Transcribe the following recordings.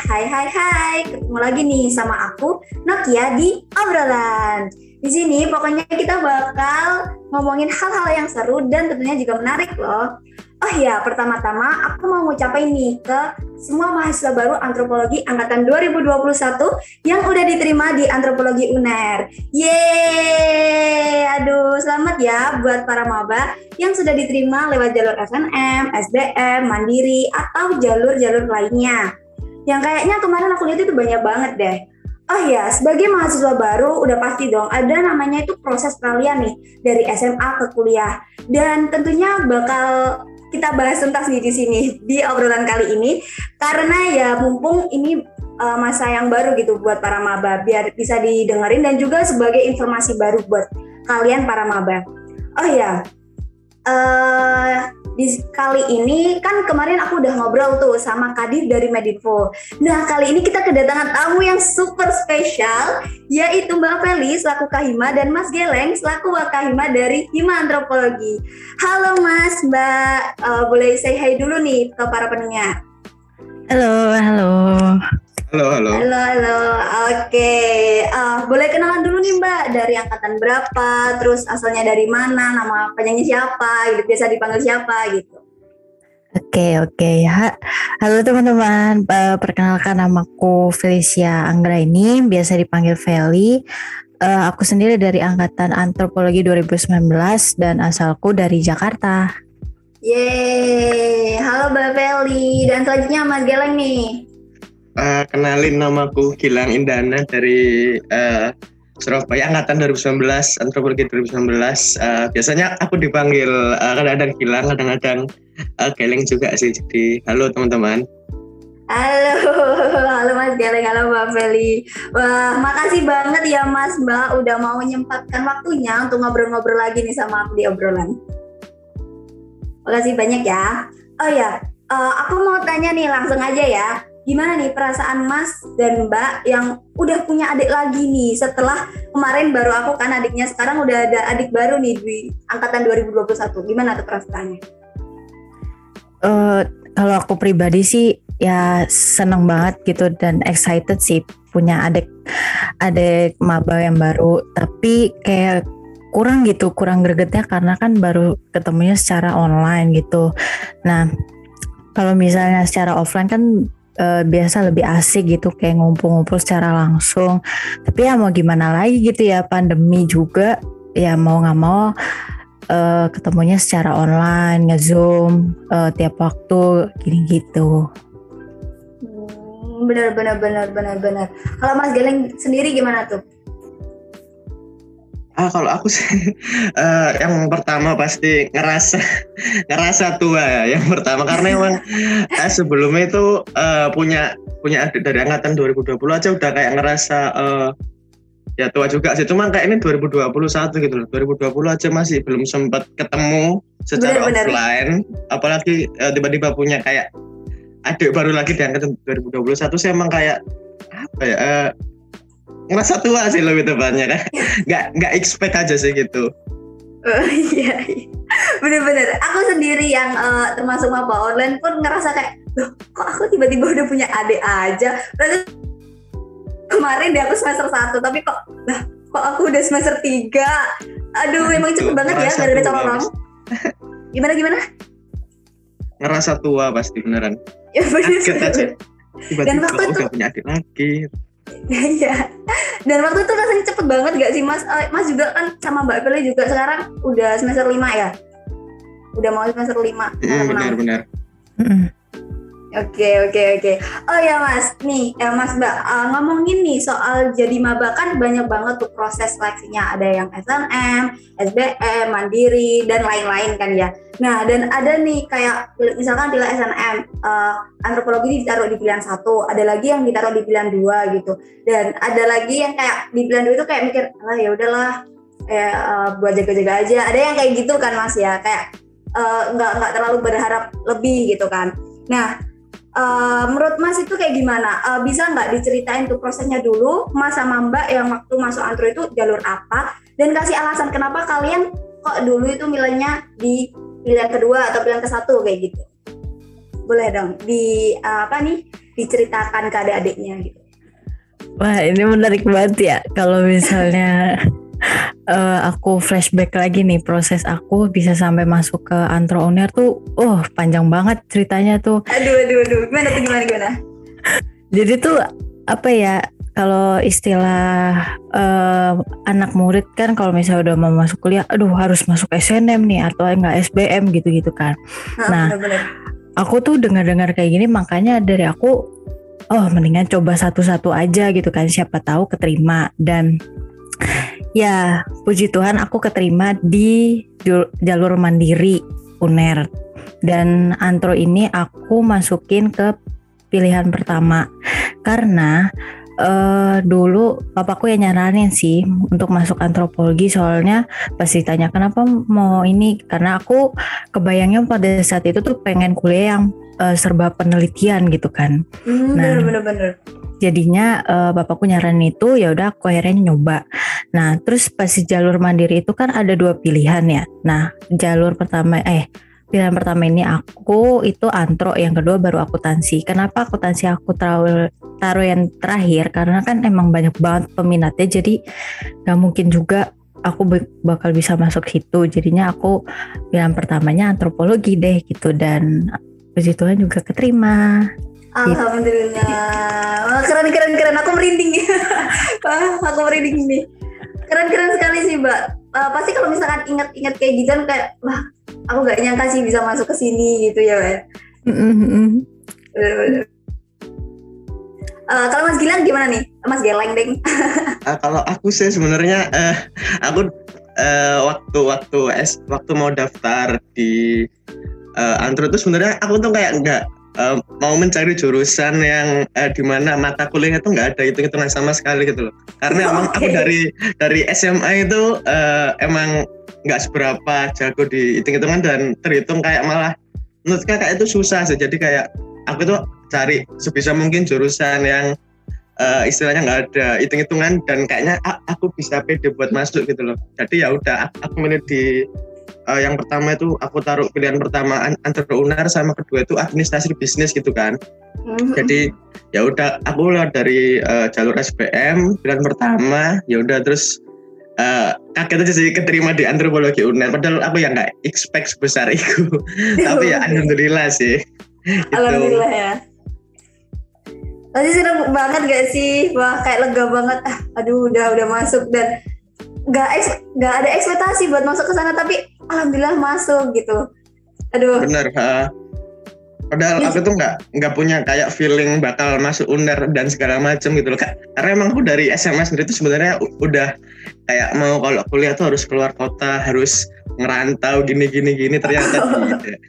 hai hai hai, ketemu lagi nih sama aku Nokia di obrolan. Di sini pokoknya kita bakal ngomongin hal-hal yang seru dan tentunya juga menarik loh. Oh ya, pertama-tama aku mau ngucapin nih ke semua mahasiswa baru antropologi angkatan 2021 yang udah diterima di antropologi UNER. Yeay! Aduh, selamat ya buat para maba yang sudah diterima lewat jalur SNM, SBM, Mandiri, atau jalur-jalur lainnya. Yang kayaknya kemarin aku lihat itu banyak banget deh. Oh ya, sebagai mahasiswa baru udah pasti dong ada namanya itu proses peralihan nih dari SMA ke kuliah. Dan tentunya bakal kita bahas tuntas nih di sini di obrolan kali ini karena ya mumpung ini uh, masa yang baru gitu buat para maba biar bisa didengerin dan juga sebagai informasi baru buat kalian para maba. Oh ya, uh, di kali ini kan kemarin aku udah ngobrol tuh sama Kadir dari Medinfo. Nah kali ini kita kedatangan tamu yang super spesial yaitu Mbak Feli selaku Kahima dan Mas Geleng selaku Wakahima dari Hima Antropologi. Halo Mas, Mbak, uh, boleh say hi dulu nih ke para pendengar. Halo, halo. Halo, halo. Halo, halo. Oke, uh, boleh kenalan dulu nih Mbak dari angkatan berapa, terus asalnya dari mana, nama penyanyi siapa, gitu, biasa dipanggil siapa gitu. Oke, oke. Ha, halo teman-teman, uh, perkenalkan namaku Felicia Anggra ini, biasa dipanggil Feli. Uh, aku sendiri dari angkatan antropologi 2019 dan asalku dari Jakarta. Yeay, halo Mbak Feli. Dan selanjutnya Mas Geleng nih. Uh, kenalin namaku Gilang Indana dari uh, Surabaya angkatan 2019 antropologi 2019 uh, biasanya aku dipanggil uh, kadang-kadang Gilang kadang-kadang uh, Geleng juga sih jadi halo teman-teman Halo, halo Mas Geleng, halo Mbak Feli. Wah, makasih banget ya Mas Mbak udah mau menyempatkan waktunya untuk ngobrol-ngobrol lagi nih sama aku di obrolan. Makasih banyak ya. Oh ya, uh, aku mau tanya nih langsung aja ya gimana nih perasaan Mas dan Mbak yang udah punya adik lagi nih? Setelah kemarin baru aku kan adiknya sekarang udah ada adik baru nih di angkatan 2021 gimana tuh perasaannya? Uh, kalau aku pribadi sih ya seneng banget gitu dan excited sih punya adik adik maba yang baru. Tapi kayak kurang gitu kurang gregetnya karena kan baru ketemunya secara online gitu. Nah kalau misalnya secara offline kan uh, biasa lebih asik gitu kayak ngumpul-ngumpul secara langsung. Tapi ya mau gimana lagi gitu ya pandemi juga. Ya mau nggak mau uh, ketemunya secara online ngezoom uh, tiap waktu gini gitu. Hmm, benar benar benar benar benar. Kalau Mas Geleng sendiri gimana tuh Ah kalau aku sih uh, yang pertama pasti ngerasa ngerasa tua ya yang pertama. Karena emang uh, sebelumnya itu uh, punya punya adik dari angkatan 2020 aja udah kayak ngerasa uh, ya tua juga sih. Cuman kayak ini 2021 gitu loh. 2020 aja masih belum sempat ketemu secara bener, offline. Bener. apalagi uh, tiba-tiba punya kayak adik baru lagi di angkatan 2021 sih emang kayak apa ya uh, ngerasa tua sih lebih tepatnya kan? Nggak nggak expect aja sih gitu. Oh, iya, iya. bener-bener. Aku sendiri yang uh, termasuk maba online pun ngerasa kayak loh kok aku tiba-tiba udah punya adik aja? Berarti kemarin deh aku semester satu tapi kok lah kok aku udah semester tiga? Aduh memang cepet banget ya dari ada calon gimana gimana? Ngerasa tua pasti beneran. Ya bener aja. Tiba-tiba udah punya adik lagi Iya. Dan waktu itu rasanya cepet banget gak sih Mas? Uh, Mas juga kan sama Mbak Pele juga sekarang udah semester 5 ya? Udah mau semester 5. Mm, benar benar. Oke oke oke. Oh ya Mas, nih ya Mas Mbak uh, ngomongin nih soal jadi maba kan banyak banget tuh proses seleksinya. Ada yang SNM, SBM, Mandiri dan lain-lain kan ya. Nah dan ada nih kayak misalkan pilih SNM, uh, antropologi ditaruh di pilihan satu, ada lagi yang ditaruh di pilihan dua gitu. Dan ada lagi yang kayak di pilihan dua itu kayak mikir, lah ya udahlah, ya uh, buat jaga-jaga aja. Ada yang kayak gitu kan Mas ya, kayak nggak uh, nggak terlalu berharap lebih gitu kan. Nah Uh, menurut Mas itu kayak gimana? Uh, bisa nggak diceritain tuh prosesnya dulu, Mas sama Mbak yang waktu masuk antro itu jalur apa? Dan kasih alasan kenapa kalian kok dulu itu milihnya di pilihan kedua atau pilihan ke satu kayak gitu? boleh dong di uh, apa nih diceritakan ke adik-adiknya gitu. Wah ini menarik banget ya kalau misalnya uh, aku flashback lagi nih proses aku bisa sampai masuk ke antro uner tuh, oh panjang banget ceritanya tuh. Aduh aduh aduh, gimana tuh gimana gimana? Jadi tuh apa ya kalau istilah uh, anak murid kan kalau misalnya udah mau masuk kuliah, aduh harus masuk SNM nih atau enggak SBM gitu-gitu kan. Nah, bener -bener. aku tuh dengar-dengar kayak gini makanya dari aku oh mendingan coba satu-satu aja gitu kan siapa tahu keterima dan ya puji Tuhan aku keterima di jalur mandiri UNER. Dan antro ini aku masukin ke pilihan pertama. Karena uh, dulu papaku yang nyaranin sih untuk masuk antropologi. Soalnya pasti tanya kenapa mau ini? Karena aku kebayangnya pada saat itu tuh pengen kuliah yang uh, serba penelitian gitu kan. Hmm, nah, bener-bener. Jadinya uh, bapakku nyaranin itu ya udah aku akhirnya nyoba. Nah terus pasti jalur mandiri itu kan ada dua pilihan ya. Nah jalur pertama eh pilihan pertama ini aku itu antro yang kedua baru akuntansi kenapa akuntansi aku taruh taruh yang terakhir karena kan emang banyak banget peminatnya jadi nggak mungkin juga aku bakal bisa masuk situ jadinya aku pilihan pertamanya antropologi deh gitu dan puji Tuhan juga keterima. Alhamdulillah. Wah, keren keren keren. Aku merinding. Wah, aku merinding nih. Keren keren sekali sih mbak. Uh, pasti kalau misalkan ingat-ingat kayak gitu kan kayak wah aku gak nyangka sih bisa masuk ke sini gitu ya Mbak. Uh, kalau Mas Gilang gimana nih, Mas Geleng deng? uh, kalau aku sih sebenarnya uh, aku uh, waktu waktu es waktu mau daftar di uh, Antro itu sebenarnya aku tuh kayak nggak uh, mau mencari jurusan yang uh, di mana mata kuliahnya tuh nggak ada hitung-hitungan sama sekali gitu loh. Karena oh, emang okay. aku dari dari SMA itu uh, emang nggak seberapa jago di hitung-hitungan dan terhitung kayak malah menurut kakak itu susah sih jadi kayak aku tuh cari sebisa mungkin jurusan yang uh, istilahnya nggak ada hitung-hitungan dan kayaknya aku bisa pede buat masuk gitu loh jadi ya udah aku milih di uh, yang pertama itu aku taruh pilihan pertama unar sama kedua itu administrasi bisnis gitu kan mm-hmm. jadi ya udah aku lewat dari uh, jalur SPM pilihan pertama ya udah terus uh, kaget aja sih keterima di antropologi UNER padahal aku yang nggak expect sebesar itu tapi ya alhamdulillah sih gitu. alhamdulillah ya Tadi seneng banget gak sih? Wah kayak lega banget. Ah, aduh udah udah masuk dan nggak nggak ada ekspektasi buat masuk ke sana tapi alhamdulillah masuk gitu. Aduh. Bener. Ha. Padahal aku tuh nggak nggak punya kayak feeling bakal masuk uner dan segala macam gitu loh. Karena emang aku dari SMA sendiri tuh sebenarnya udah kayak mau kalau kuliah tuh harus keluar kota, harus ngerantau gini gini gini ternyata tidak.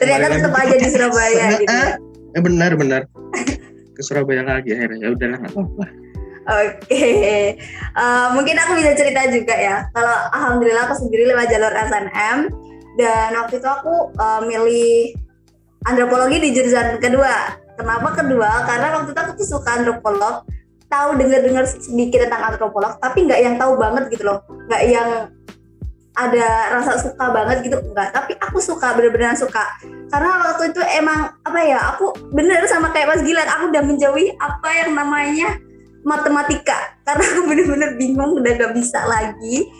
ternyata tetap aja di Surabaya gitu. Ya? Eh, benar benar. Ke Surabaya lagi akhirnya ya udahlah nggak apa-apa. Oke, okay. uh, eh, mungkin aku bisa cerita juga ya. Kalau alhamdulillah aku sendiri lewat jalur SNM dan waktu itu aku uh, milih antropologi di jurusan kedua. Kenapa kedua? Karena waktu itu aku tuh suka antropolog, tahu dengar-dengar sedikit tentang antropolog, tapi nggak yang tahu banget gitu loh, nggak yang ada rasa suka banget gitu enggak tapi aku suka bener-bener suka karena waktu itu emang apa ya aku bener sama kayak Mas Gilang aku udah menjauhi apa yang namanya matematika. Karena aku bener-bener bingung udah gak bisa lagi.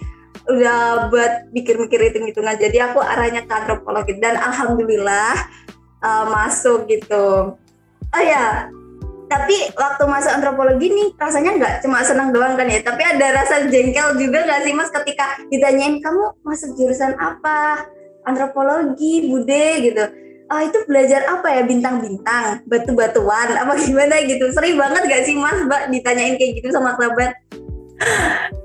Udah buat mikir-mikir hitung-hitungan. Jadi aku arahnya ke antropologi. Dan alhamdulillah uh, masuk gitu. Oh ya tapi waktu masuk antropologi nih rasanya nggak cuma senang doang kan ya. Tapi ada rasa jengkel juga nggak sih mas ketika ditanyain kamu masuk jurusan apa? Antropologi bude gitu oh itu belajar apa ya? Bintang-bintang batu-batuan apa gimana? gitu. Sering banget gak sih mas mbak ditanyain kayak gitu sama kerabat?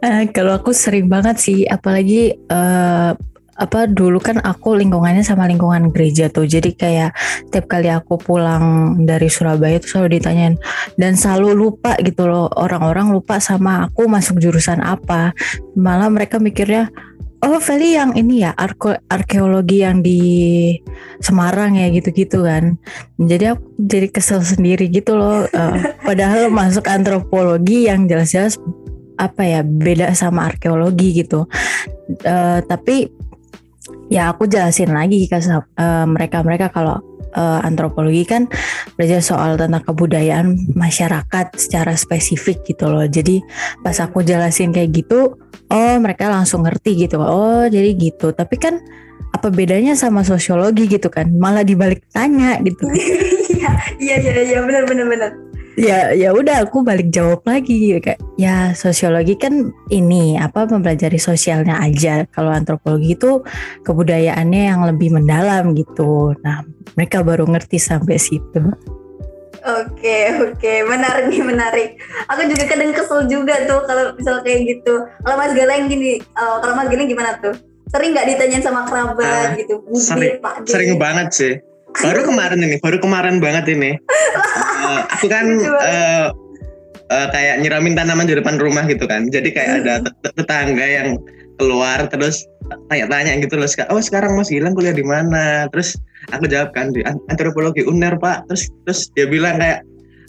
Uh, kalau aku sering banget sih, apalagi uh, apa dulu kan aku lingkungannya sama lingkungan gereja tuh. Jadi kayak tiap kali aku pulang dari Surabaya tuh selalu ditanyain. Dan selalu lupa gitu loh orang-orang lupa sama aku masuk jurusan apa. Malah mereka mikirnya oh Feli yang ini ya arke arkeologi yang di Semarang ya gitu-gitu kan. Jadi aku jadi kesel sendiri gitu loh uh, padahal masuk antropologi yang jelas-jelas apa ya beda sama arkeologi gitu. Uh, tapi ya aku jelasin lagi ke uh, mereka mereka kalau uh, antropologi kan belajar soal tentang kebudayaan masyarakat secara spesifik gitu loh. Jadi pas aku jelasin kayak gitu, oh mereka langsung ngerti gitu. Oh jadi gitu. Tapi kan apa bedanya sama sosiologi gitu kan? Malah dibalik tanya gitu. Iya iya iya benar benar benar ya ya udah aku balik jawab lagi kayak ya sosiologi kan ini apa mempelajari sosialnya aja kalau antropologi itu kebudayaannya yang lebih mendalam gitu nah mereka baru ngerti sampai situ Oke oke menarik nih menarik. Aku juga kadang kesel juga tuh kalau misal kayak gitu. Kalau Mas Galeng gini, uh, kalau Mas Galeng gimana tuh? Sering nggak ditanyain sama kerabat uh, gitu? Budi, sering, Pak sering banget sih baru kemarin ini baru kemarin banget ini. Uh, aku kan uh, uh, kayak nyiramin tanaman di depan rumah gitu kan. Jadi kayak ada hmm. tetangga yang keluar terus tanya-tanya gitu loh oh sekarang Mas Gilang kuliah di mana? Terus aku jawab kan di antropologi UNER Pak. Terus terus dia bilang kayak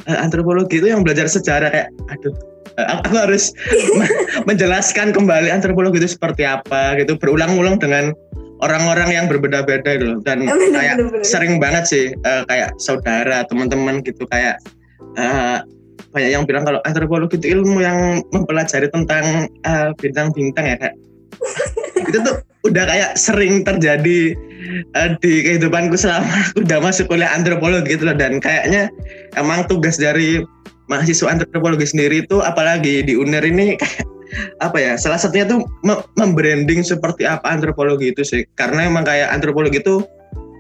antropologi itu yang belajar sejarah kayak aduh aku harus menjelaskan kembali antropologi itu seperti apa gitu berulang-ulang dengan orang-orang yang berbeda-beda gitu dan bener, kayak bener, bener. sering banget sih uh, kayak saudara teman-teman gitu kayak uh, banyak yang bilang kalau antropologi itu ilmu yang mempelajari tentang uh, bintang-bintang ya kak. Itu tuh udah kayak sering terjadi uh, di kehidupanku selama aku udah masuk kuliah antropologi gitu loh. Dan kayaknya emang tugas dari mahasiswa antropologi sendiri itu apalagi di UNER ini kayak apa ya salah satunya tuh membranding seperti apa antropologi itu sih. Karena emang kayak antropologi itu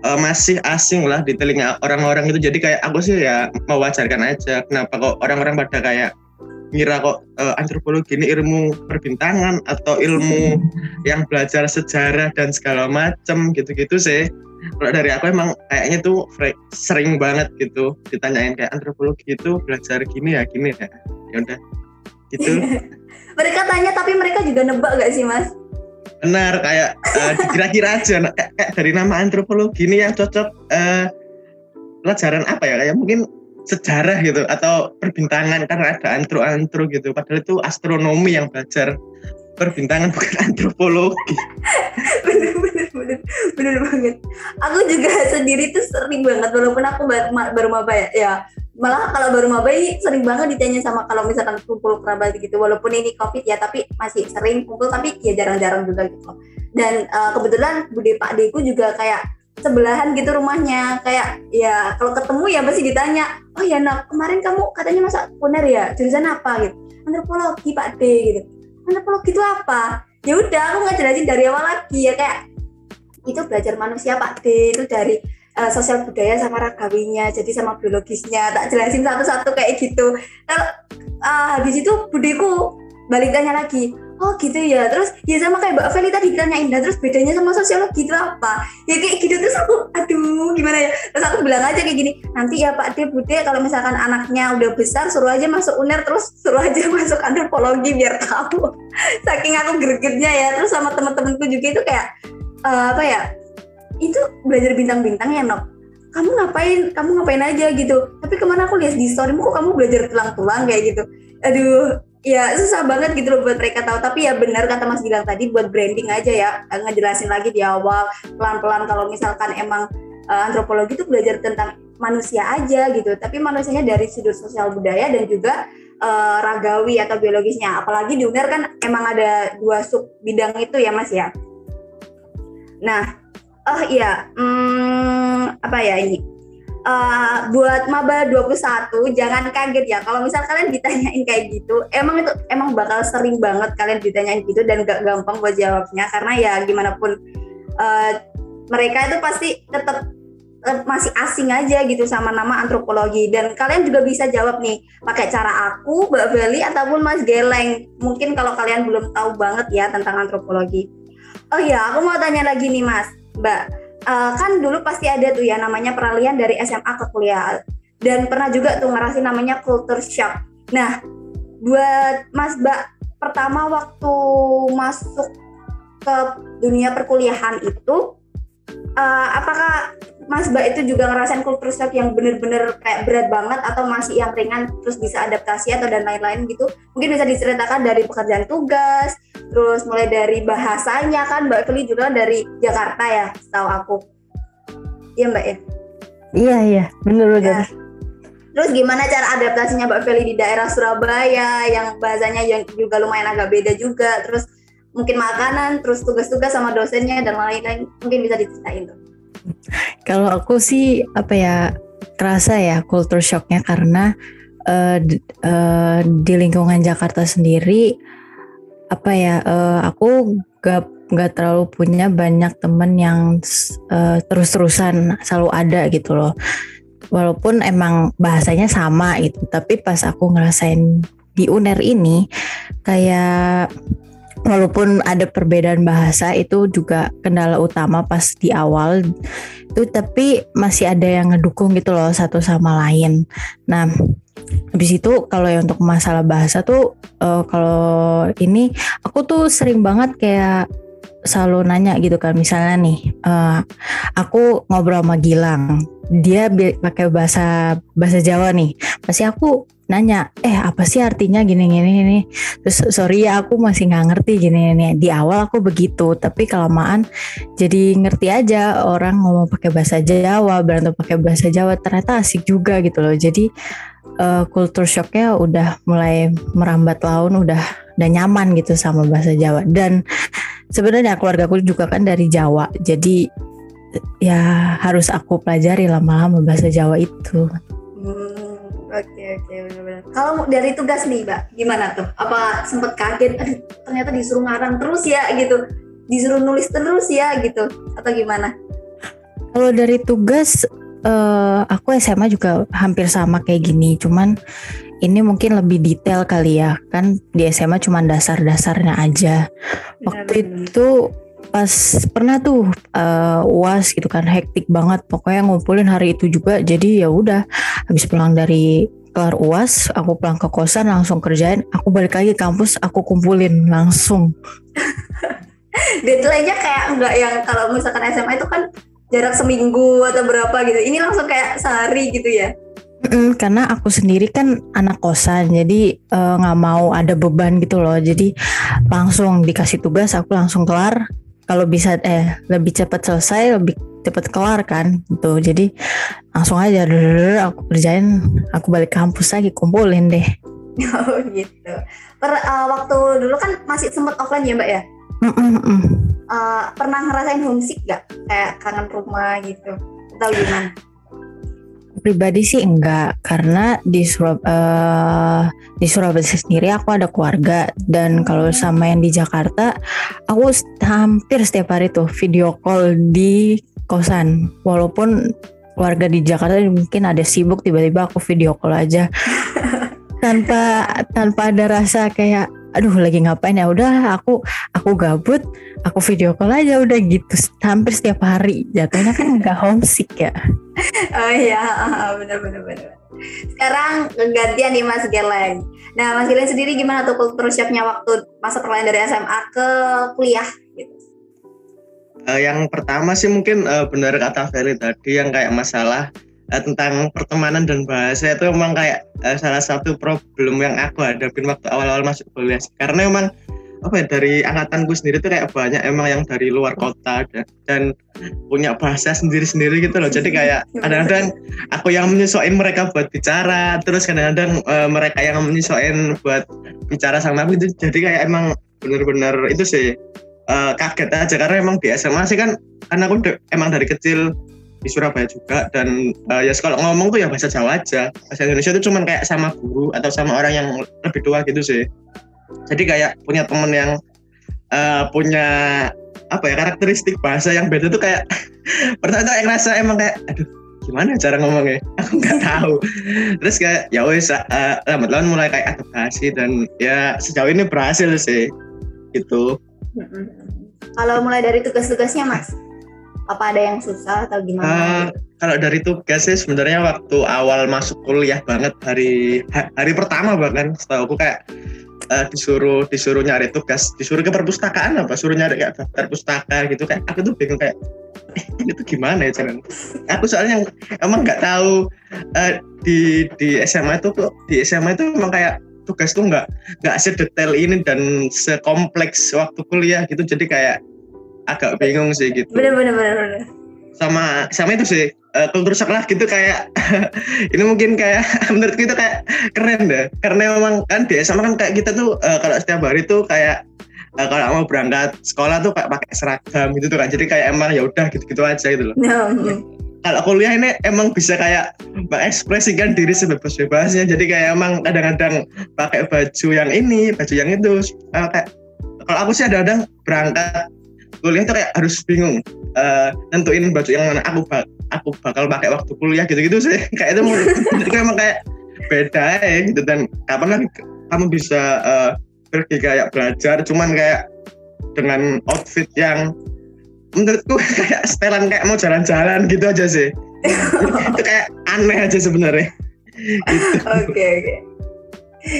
uh, masih asing lah di telinga orang-orang itu. Jadi kayak aku sih ya mewajarkan aja kenapa kok orang-orang pada kayak ngira kok uh, antropologi ini ilmu perbintangan atau ilmu yang belajar sejarah dan segala macem gitu-gitu sih. Kalau dari aku emang kayaknya tuh sering banget gitu ditanyain kayak antropologi itu belajar gini ya gini ya. Ya udah gitu mereka tanya tapi mereka juga nebak gak sih mas? Benar kayak uh, dikira-kira aja kayak, kayak dari nama antropologi ini yang cocok uh, pelajaran apa ya? Kayak mungkin sejarah gitu atau perbintangan karena ada antro-antro gitu. Padahal itu astronomi yang belajar perbintangan bukan antropologi. Bener bener bener. Bener banget. Aku juga sendiri tuh sering banget walaupun aku baru, baru apa ya ya malah kalau baru maba ini sering banget ditanya sama kalau misalkan kumpul kerabat gitu. Walaupun ini covid ya tapi masih sering kumpul tapi ya jarang-jarang juga gitu. Dan uh, kebetulan bude pak deku juga kayak sebelahan gitu rumahnya. Kayak ya kalau ketemu ya pasti ditanya oh ya nak kemarin kamu katanya masa kuner ya? Jurusan apa? Gitu. Antropologi pak D gitu. Antropologi itu apa? Ya udah aku nggak jelasin dari awal lagi ya kayak itu belajar manusia pak D itu dari uh, sosial budaya sama ragawinya jadi sama biologisnya tak jelasin satu-satu kayak gitu. Kalau uh, habis itu budiku balik tanya lagi oh gitu ya? Terus ya sama kayak Mbak Feli tadi ditanyain dan terus bedanya sama sosiologi itu apa? Ya kayak gitu terus aku aduh gimana ya? Terus aku bilang aja kayak gini nanti ya Pak De Bude kalau misalkan anaknya udah besar suruh aja masuk UNER terus suruh aja masuk antropologi biar tahu. Saking aku gregetnya ya terus sama teman-temanku juga itu kayak uh, apa ya itu belajar bintang-bintang ya Nok? Kamu ngapain? Kamu ngapain aja gitu. Tapi ke mana aku lihat di storymu kok kamu belajar tulang-tulang kayak gitu? Aduh ya susah banget gitu loh buat mereka tahu. Tapi ya benar kata Mas Gilang tadi buat branding aja ya. Ngejelasin lagi di awal pelan-pelan kalau misalkan emang uh, antropologi itu belajar tentang manusia aja gitu. Tapi manusianya dari sudut sosial budaya dan juga uh, ragawi atau biologisnya. Apalagi di UNER kan emang ada dua sub bidang itu ya Mas ya. Nah oh iya. Hmm, apa ya ini? Uh, buat maba 21 jangan kaget ya. Kalau misal kalian ditanyain kayak gitu emang itu emang bakal sering banget kalian ditanyain gitu dan gak gampang buat jawabnya. Karena ya gimana pun uh, mereka itu pasti tetap uh, masih asing aja gitu sama nama antropologi. Dan kalian juga bisa jawab nih pakai cara aku Mbak Beli ataupun Mas Geleng. Mungkin kalau kalian belum tahu banget ya tentang antropologi. Oh ya aku mau tanya lagi nih Mas Mbak, uh, kan dulu pasti ada tuh ya namanya peralihan dari SMA ke kuliah dan pernah juga tuh ngerasin namanya culture shock. Nah, buat Mas Mbak pertama waktu masuk ke dunia perkuliahan itu uh, apakah Mas Mbak itu juga ngerasain culture shock yang bener-bener kayak berat banget atau masih yang ringan terus bisa adaptasi atau dan lain-lain gitu mungkin bisa diceritakan dari pekerjaan tugas terus mulai dari bahasanya kan Mbak Feli juga dari Jakarta ya setahu aku iya Mbak ya Iya iya, bener bener. Ya. Terus gimana cara adaptasinya Mbak Feli di daerah Surabaya yang bahasanya yang juga lumayan agak beda juga. Terus mungkin makanan, terus tugas-tugas sama dosennya dan lain-lain mungkin bisa diceritain tuh. Kalau aku sih apa ya kerasa ya culture shocknya karena uh, uh, di lingkungan Jakarta sendiri apa ya uh, aku gak nggak terlalu punya banyak temen yang uh, terus-terusan selalu ada gitu loh. Walaupun emang bahasanya sama gitu tapi pas aku ngerasain di UNER ini kayak walaupun ada perbedaan bahasa itu juga kendala utama pas di awal. Itu tapi masih ada yang ngedukung gitu loh satu sama lain. Nah habis itu kalau yang untuk masalah bahasa tuh uh, kalau ini aku tuh sering banget kayak selalu nanya gitu kan. Misalnya nih uh, aku ngobrol sama Gilang dia pakai bahasa bahasa Jawa nih. Pasti aku nanya eh apa sih artinya gini gini gini? Terus sorry ya aku masih nggak ngerti gini gini. Di awal aku begitu tapi kelamaan jadi ngerti aja orang ngomong pakai bahasa Jawa berantem pakai bahasa Jawa ternyata asik juga gitu loh. Jadi uh, culture shocknya udah mulai merambat laun udah udah nyaman gitu sama bahasa Jawa. Dan sebenarnya keluarga aku juga kan dari Jawa jadi ya harus aku pelajari lama-lama bahasa Jawa itu. Hmm, oke oke benar-benar. Kalau dari tugas nih, Mbak, gimana tuh? Apa sempet kaget? Aduh, ternyata disuruh ngarang terus ya gitu, disuruh nulis terus ya gitu, atau gimana? Kalau dari tugas, uh, aku SMA juga hampir sama kayak gini, cuman ini mungkin lebih detail kali ya kan di SMA cuma dasar-dasarnya aja waktu itu pas pernah tuh uh, uas gitu kan hektik banget. Pokoknya ngumpulin hari itu juga jadi ya udah. Habis pulang dari kelar uas aku pulang ke kosan langsung kerjain. Aku balik lagi ke kampus aku kumpulin langsung. Deadline-nya kayak enggak yang kalau misalkan SMA itu kan jarak seminggu atau berapa gitu. Ini langsung kayak sehari gitu ya? Mm, karena aku sendiri kan anak kosan, jadi eh, nggak uh, mau ada beban gitu loh. Jadi langsung dikasih tugas, aku langsung kelar. Kalau bisa eh lebih cepat selesai, lebih cepat kelar kan gitu. Jadi langsung aja aku kerjain, aku balik kampus lagi kumpulin deh. Oh gitu. Per, uh, waktu dulu kan masih sempat offline ya mbak ya? Mm -mm. Uh, pernah ngerasain homesick gak? Kayak kangen rumah gitu? Atau gimana? Pribadi sih enggak. Karena di Surab uh, di Surabaya sendiri aku ada keluarga. Dan kalau sama yang di Jakarta aku hampir setiap hari tuh video call di kosan. Walaupun keluarga di Jakarta mungkin ada sibuk tiba-tiba aku video call aja. Tanpa tanpa ada rasa kayak aduh lagi ngapain ya? Udah aku aku gabut aku video call aja udah gitu. Hampir setiap hari. Jatuhnya kan nggak homesick ya. Oh iya benar benar benar sekarang gantian nih Mas Gerlen. Nah Mas Gerlen sendiri gimana tuh kultur shocknya waktu masa peralihan dari SMA ke kuliah? Gitu uh, yang pertama sih mungkin uh, benar kata Ferry tadi yang kayak masalah uh, tentang pertemanan dan bahasa itu emang kayak uh, salah satu problem yang aku hadapin waktu awal-awal masuk kuliah. Karena emang apa ya dari angkatanku sendiri tuh kayak banyak emang yang dari luar kota dan, dan punya bahasa sendiri-sendiri gitu loh. Jadi kayak kadang-kadang aku yang menyesuaikan mereka buat bicara terus kadang-kadang uh, mereka yang menyesuaikan buat bicara sama aku itu. Jadi kayak emang bener-bener itu sih uh, kaget aja. Karena emang di SMA sih kan karena aku emang dari kecil di Surabaya juga. Dan uh, ya kalau ngomong tuh ya bahasa Jawa aja. Bahasa Indonesia itu cuman kayak sama guru atau sama orang yang lebih tua gitu sih. Jadi kayak punya temen yang uh, punya apa ya karakteristik bahasa yang beda tuh kayak pertama yang rasa emang kayak aduh gimana cara ngomongnya? Aku nggak tahu. Terus kayak ya wes uh, lambat laun mulai kayak adaptasi dan ya sejauh ini berhasil sih. Gitu. Kalau mulai dari tugas-tugasnya mas apa ada yang susah atau gimana? Uh, kalau dari tugas sih sebenarnya waktu awal masuk kuliah banget hari hari pertama bahkan setahu aku kayak uh, disuruh disuruh nyari tugas disuruh ke perpustakaan apa suruh nyari kayak daftar pustaka gitu kayak aku tuh bingung kayak eh, ini tuh gimana ya cara aku soalnya emang nggak tahu uh, di di SMA itu kok di SMA itu emang kayak tugas tuh nggak nggak sedetail ini dan sekompleks waktu kuliah gitu jadi kayak agak bingung sih gitu. Bener bener bener. bener. sama sama itu sih uh, kultur sekolah gitu kayak ini mungkin kayak menurut kita kayak keren deh karena memang kan di SMA kan kayak kita tuh uh, kalau setiap hari tuh kayak uh, kalau mau berangkat sekolah tuh kayak pakai seragam gitu tuh kan jadi kayak emang ya udah gitu-gitu aja gitu loh Nah, kalau kuliah ini emang bisa kayak mengekspresikan diri sebebas-bebasnya jadi kayak emang kadang-kadang pakai baju yang ini baju yang itu uh, kayak kalau aku sih ada-ada berangkat kuliah tuh kayak harus bingung uh, nentuin baju yang mana aku bak aku bakal pakai waktu kuliah gitu-gitu sih kayak itu jadi emang kayak beda ya gitu dan kapan lagi kamu bisa uh, pergi kayak belajar cuman kayak dengan outfit yang menurutku kayak setelan kayak mau jalan-jalan gitu aja sih itu kayak aneh aja sebenarnya. Oke oke.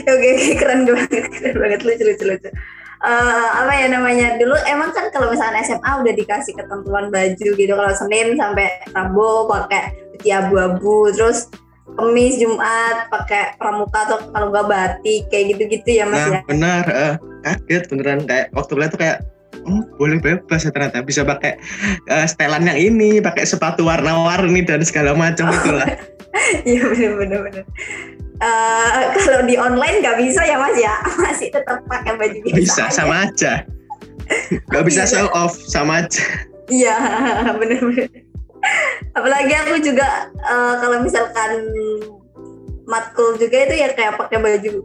Oke oke keren banget keren banget lucu lucu lucu. Eh, apa ya namanya dulu emang kan kalau misalnya SMA udah dikasih ketentuan baju gitu kalau Senin sampai Rabu pakai putih abu-abu terus Kamis Jumat pakai pramuka atau kalau nggak batik kayak gitu-gitu ya Mas nah ya. benar uh, kaget beneran kayak waktu kuliah tuh kayak oh boleh bebas ya ternyata bisa pakai uh, setelan yang ini pakai sepatu warna-warni dan segala macam itu lah Iya bener bener bener. Eh, kalau di online nggak bisa ya Mas ya masih tetap pakai baju biasa. bisa aja. sama aja nggak bisa Bisa. show off sama aja Iya, bener-bener. Apalagi aku juga eh, kalau misalkan matkul juga itu ya kayak pakai baju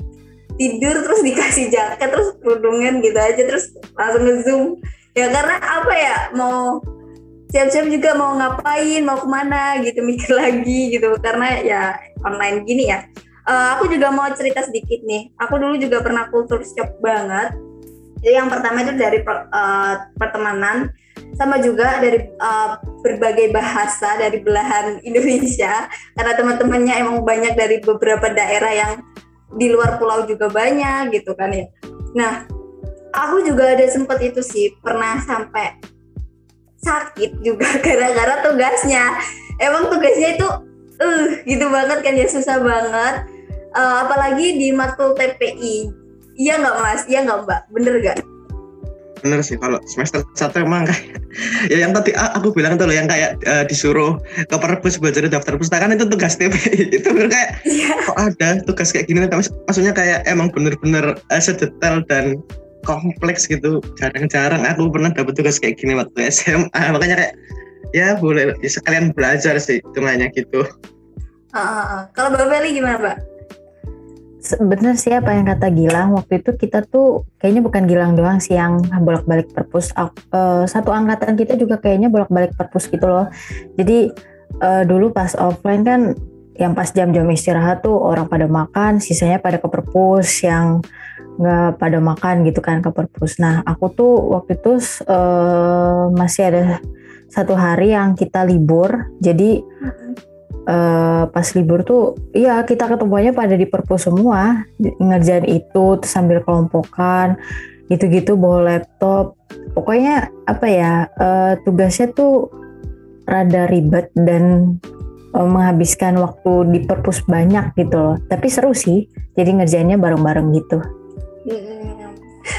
tidur terus dikasih jaket terus kerudungan gitu aja terus langsung ngezoom. Ya karena apa ya mau siap-siap juga mau ngapain mau ke mana gitu mikir lagi gitu karena ya online gini ya. Eh, aku juga mau cerita sedikit nih. Aku dulu juga pernah kultur shock banget. Jadi yang pertama itu dari eh, pertemanan sama juga dari uh, berbagai bahasa dari belahan Indonesia karena teman-temannya emang banyak dari beberapa daerah yang di luar pulau juga banyak gitu kan ya. Nah, aku juga ada sempat itu sih pernah sampai sakit juga gara-gara tugasnya. Emang tugasnya itu uh gitu banget kan ya susah banget. Uh, apalagi di matkul TPI. Iya nggak mas? Iya nggak mbak? Bener gak? bener sih kalau semester satu emang kayak ya yang tadi aku bilang tuh loh yang kayak eh, disuruh ke perpus buat jadi daftar pustakaan itu tugas TPI itu bener kayak Iya. kok ada tugas kayak gini Maksud- maksudnya kayak emang bener-bener eh, sedetail dan kompleks gitu jarang-jarang aku pernah dapet tugas kayak gini waktu SMA makanya kayak ya boleh ya sekalian belajar sih hitungannya gitu Ah, ah, ah. Kalau Mbak Feli gimana mbak? Bener sih apa yang kata Gilang. Waktu itu kita tuh kayaknya bukan Gilang doang sih yang bolak-balik perpus. Eh, satu angkatan kita juga kayaknya bolak-balik perpus gitu loh. Jadi eh, dulu pas offline kan yang pas jam-jam istirahat tuh orang pada makan sisanya pada ke perpus yang nggak pada makan gitu kan ke perpus. Nah aku tuh waktu itu eh, masih ada satu hari yang kita libur. Jadi eh, pas libur tuh iya kita ketemuannya pada di perpus semua ngerjain itu sambil kelompokan gitu-gitu bawa laptop pokoknya apa ya eh, tugasnya tuh rada ribet dan eh, menghabiskan waktu di perpus banyak gitu loh tapi seru sih jadi ngerjainnya bareng-bareng gitu Mm.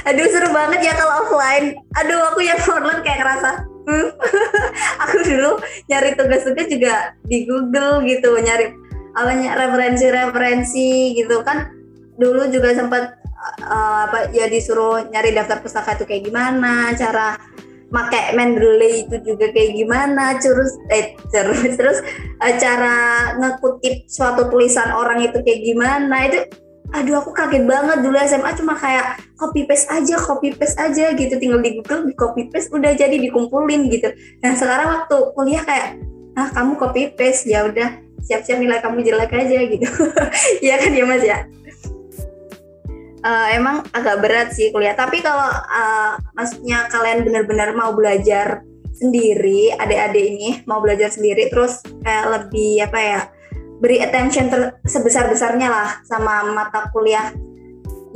Aduh seru banget ya kalau offline. Aduh aku yang online kayak ngerasa. aku dulu nyari tugas-tugas juga di Google gitu, nyari awalnya referensi-referensi gitu kan. Dulu juga sempat uh, apa ya disuruh nyari daftar pustaka itu kayak gimana, cara pakai Mendeley itu juga kayak gimana, terus eh terus terus uh, cara ngekutip suatu tulisan orang itu kayak gimana itu aduh aku kaget banget. Dulu SMA cuma kayak copy paste aja copy paste aja gitu. Tinggal di Google di copy paste udah jadi dikumpulin gitu. Dan sekarang waktu kuliah kayak ah kamu copy paste ya udah siap-siap nilai kamu jelek aja gitu. Iya kan ya mas ya? Eh, emang agak berat sih kuliah. Tapi kalau eh, maksudnya kalian benar-benar mau belajar sendiri adik-adik ini mau belajar sendiri terus kayak lebih apa ya beri attention sebesar-besarnya lah sama mata kuliah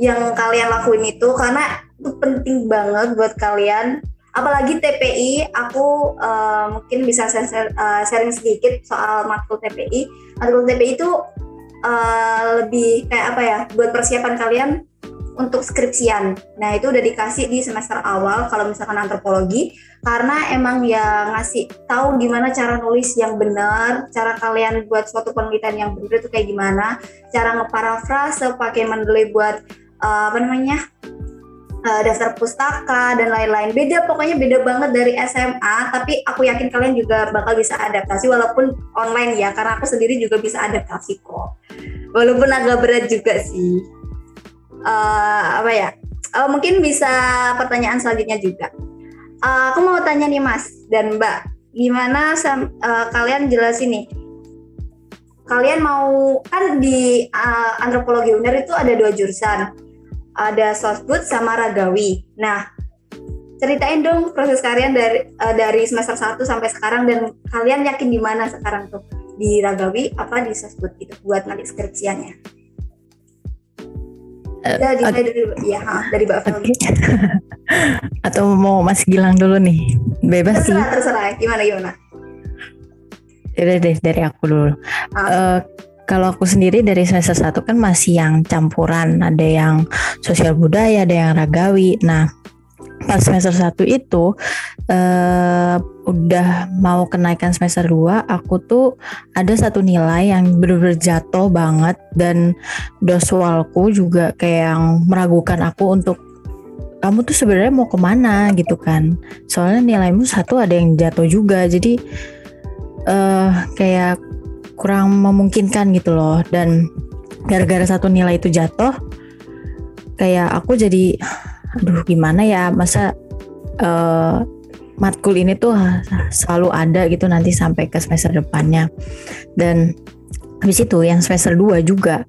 yang kalian lakuin itu karena itu penting banget buat kalian. Apalagi TPI aku eh, mungkin bisa share- eh, sharing sedikit soal matkul TPI matkul TPI itu eh, lebih kayak apa ya buat persiapan kalian untuk skripsian. Nah itu udah dikasih di semester awal kalau misalkan antropologi karena emang ya ngasih tahu gimana cara nulis yang benar, cara kalian buat suatu penelitian yang benar itu kayak gimana, cara ngeparafrase pakai Mendeley buat uh, apa namanya uh, daftar pustaka dan lain-lain. Beda pokoknya beda banget dari SMA, tapi aku yakin kalian juga bakal bisa adaptasi walaupun online ya, karena aku sendiri juga bisa adaptasi kok. Walaupun agak berat juga sih uh, apa ya? Uh, mungkin bisa pertanyaan selanjutnya juga. Uh, aku mau tanya nih Mas dan Mbak, gimana uh, kalian jelasin nih? Kalian mau kan di uh, antropologi UNER itu ada dua jurusan, ada sosbud sama ragawi. Nah, ceritain dong proses kalian dari uh, dari semester 1 sampai sekarang dan kalian yakin di mana sekarang tuh di ragawi apa di sosbud itu buat nanti skripsiannya. Uh, dari, dari, ya, dari Mbak okay. Atau mau Mas Gilang dulu nih? Bebas terserah, sih. Terserah, gimana gimana? Udah deh dari aku dulu. Ah. Uh, kalau aku sendiri dari semester satu kan masih yang campuran, ada yang sosial budaya, ada yang ragawi. Nah, pas semester 1 itu uh, udah mau kenaikan semester 2 aku tuh ada satu nilai yang bener-bener jatuh banget. Dan doswalku juga kayak yang meragukan aku untuk kamu tuh sebenarnya mau ke mana gitu kan. Soalnya nilaimu satu ada yang jatuh juga. Jadi uh, kayak kurang memungkinkan gitu loh. Dan gara-gara satu nilai itu jatuh kayak aku jadi aduh gimana ya? Masa uh, matkul ini tuh selalu ada gitu nanti sampai ke semester depannya. Dan habis itu yang semester 2 juga